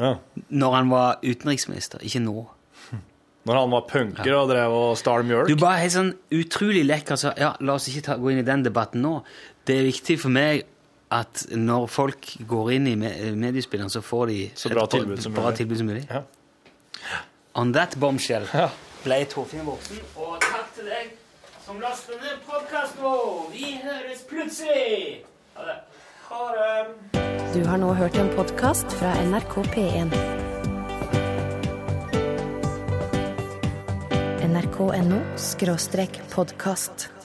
E: Ja.
D: når han var utenriksminister, ikke nå.
E: Når han var punker og drev og stjal mjølk.
D: Du bare helt sånn utrolig lekker. Så, ja, la oss ikke ta, gå inn i den debatten nå. Det er viktig for meg at når folk går inn i me mediespilleren, så får de
E: Så bra
D: et
E: tilbud som
D: bra
E: mulig.
D: tilbud som mulig.
E: Ja.
D: On that bombshell
E: Ja.
D: ble Torfinn voksen. Og takk til deg som laster ned podkasten vår. Vi høres plutselig! Ha det.
E: Ha det.
A: Du har nå hørt en podkast fra NRK P1. nrk.no podkast.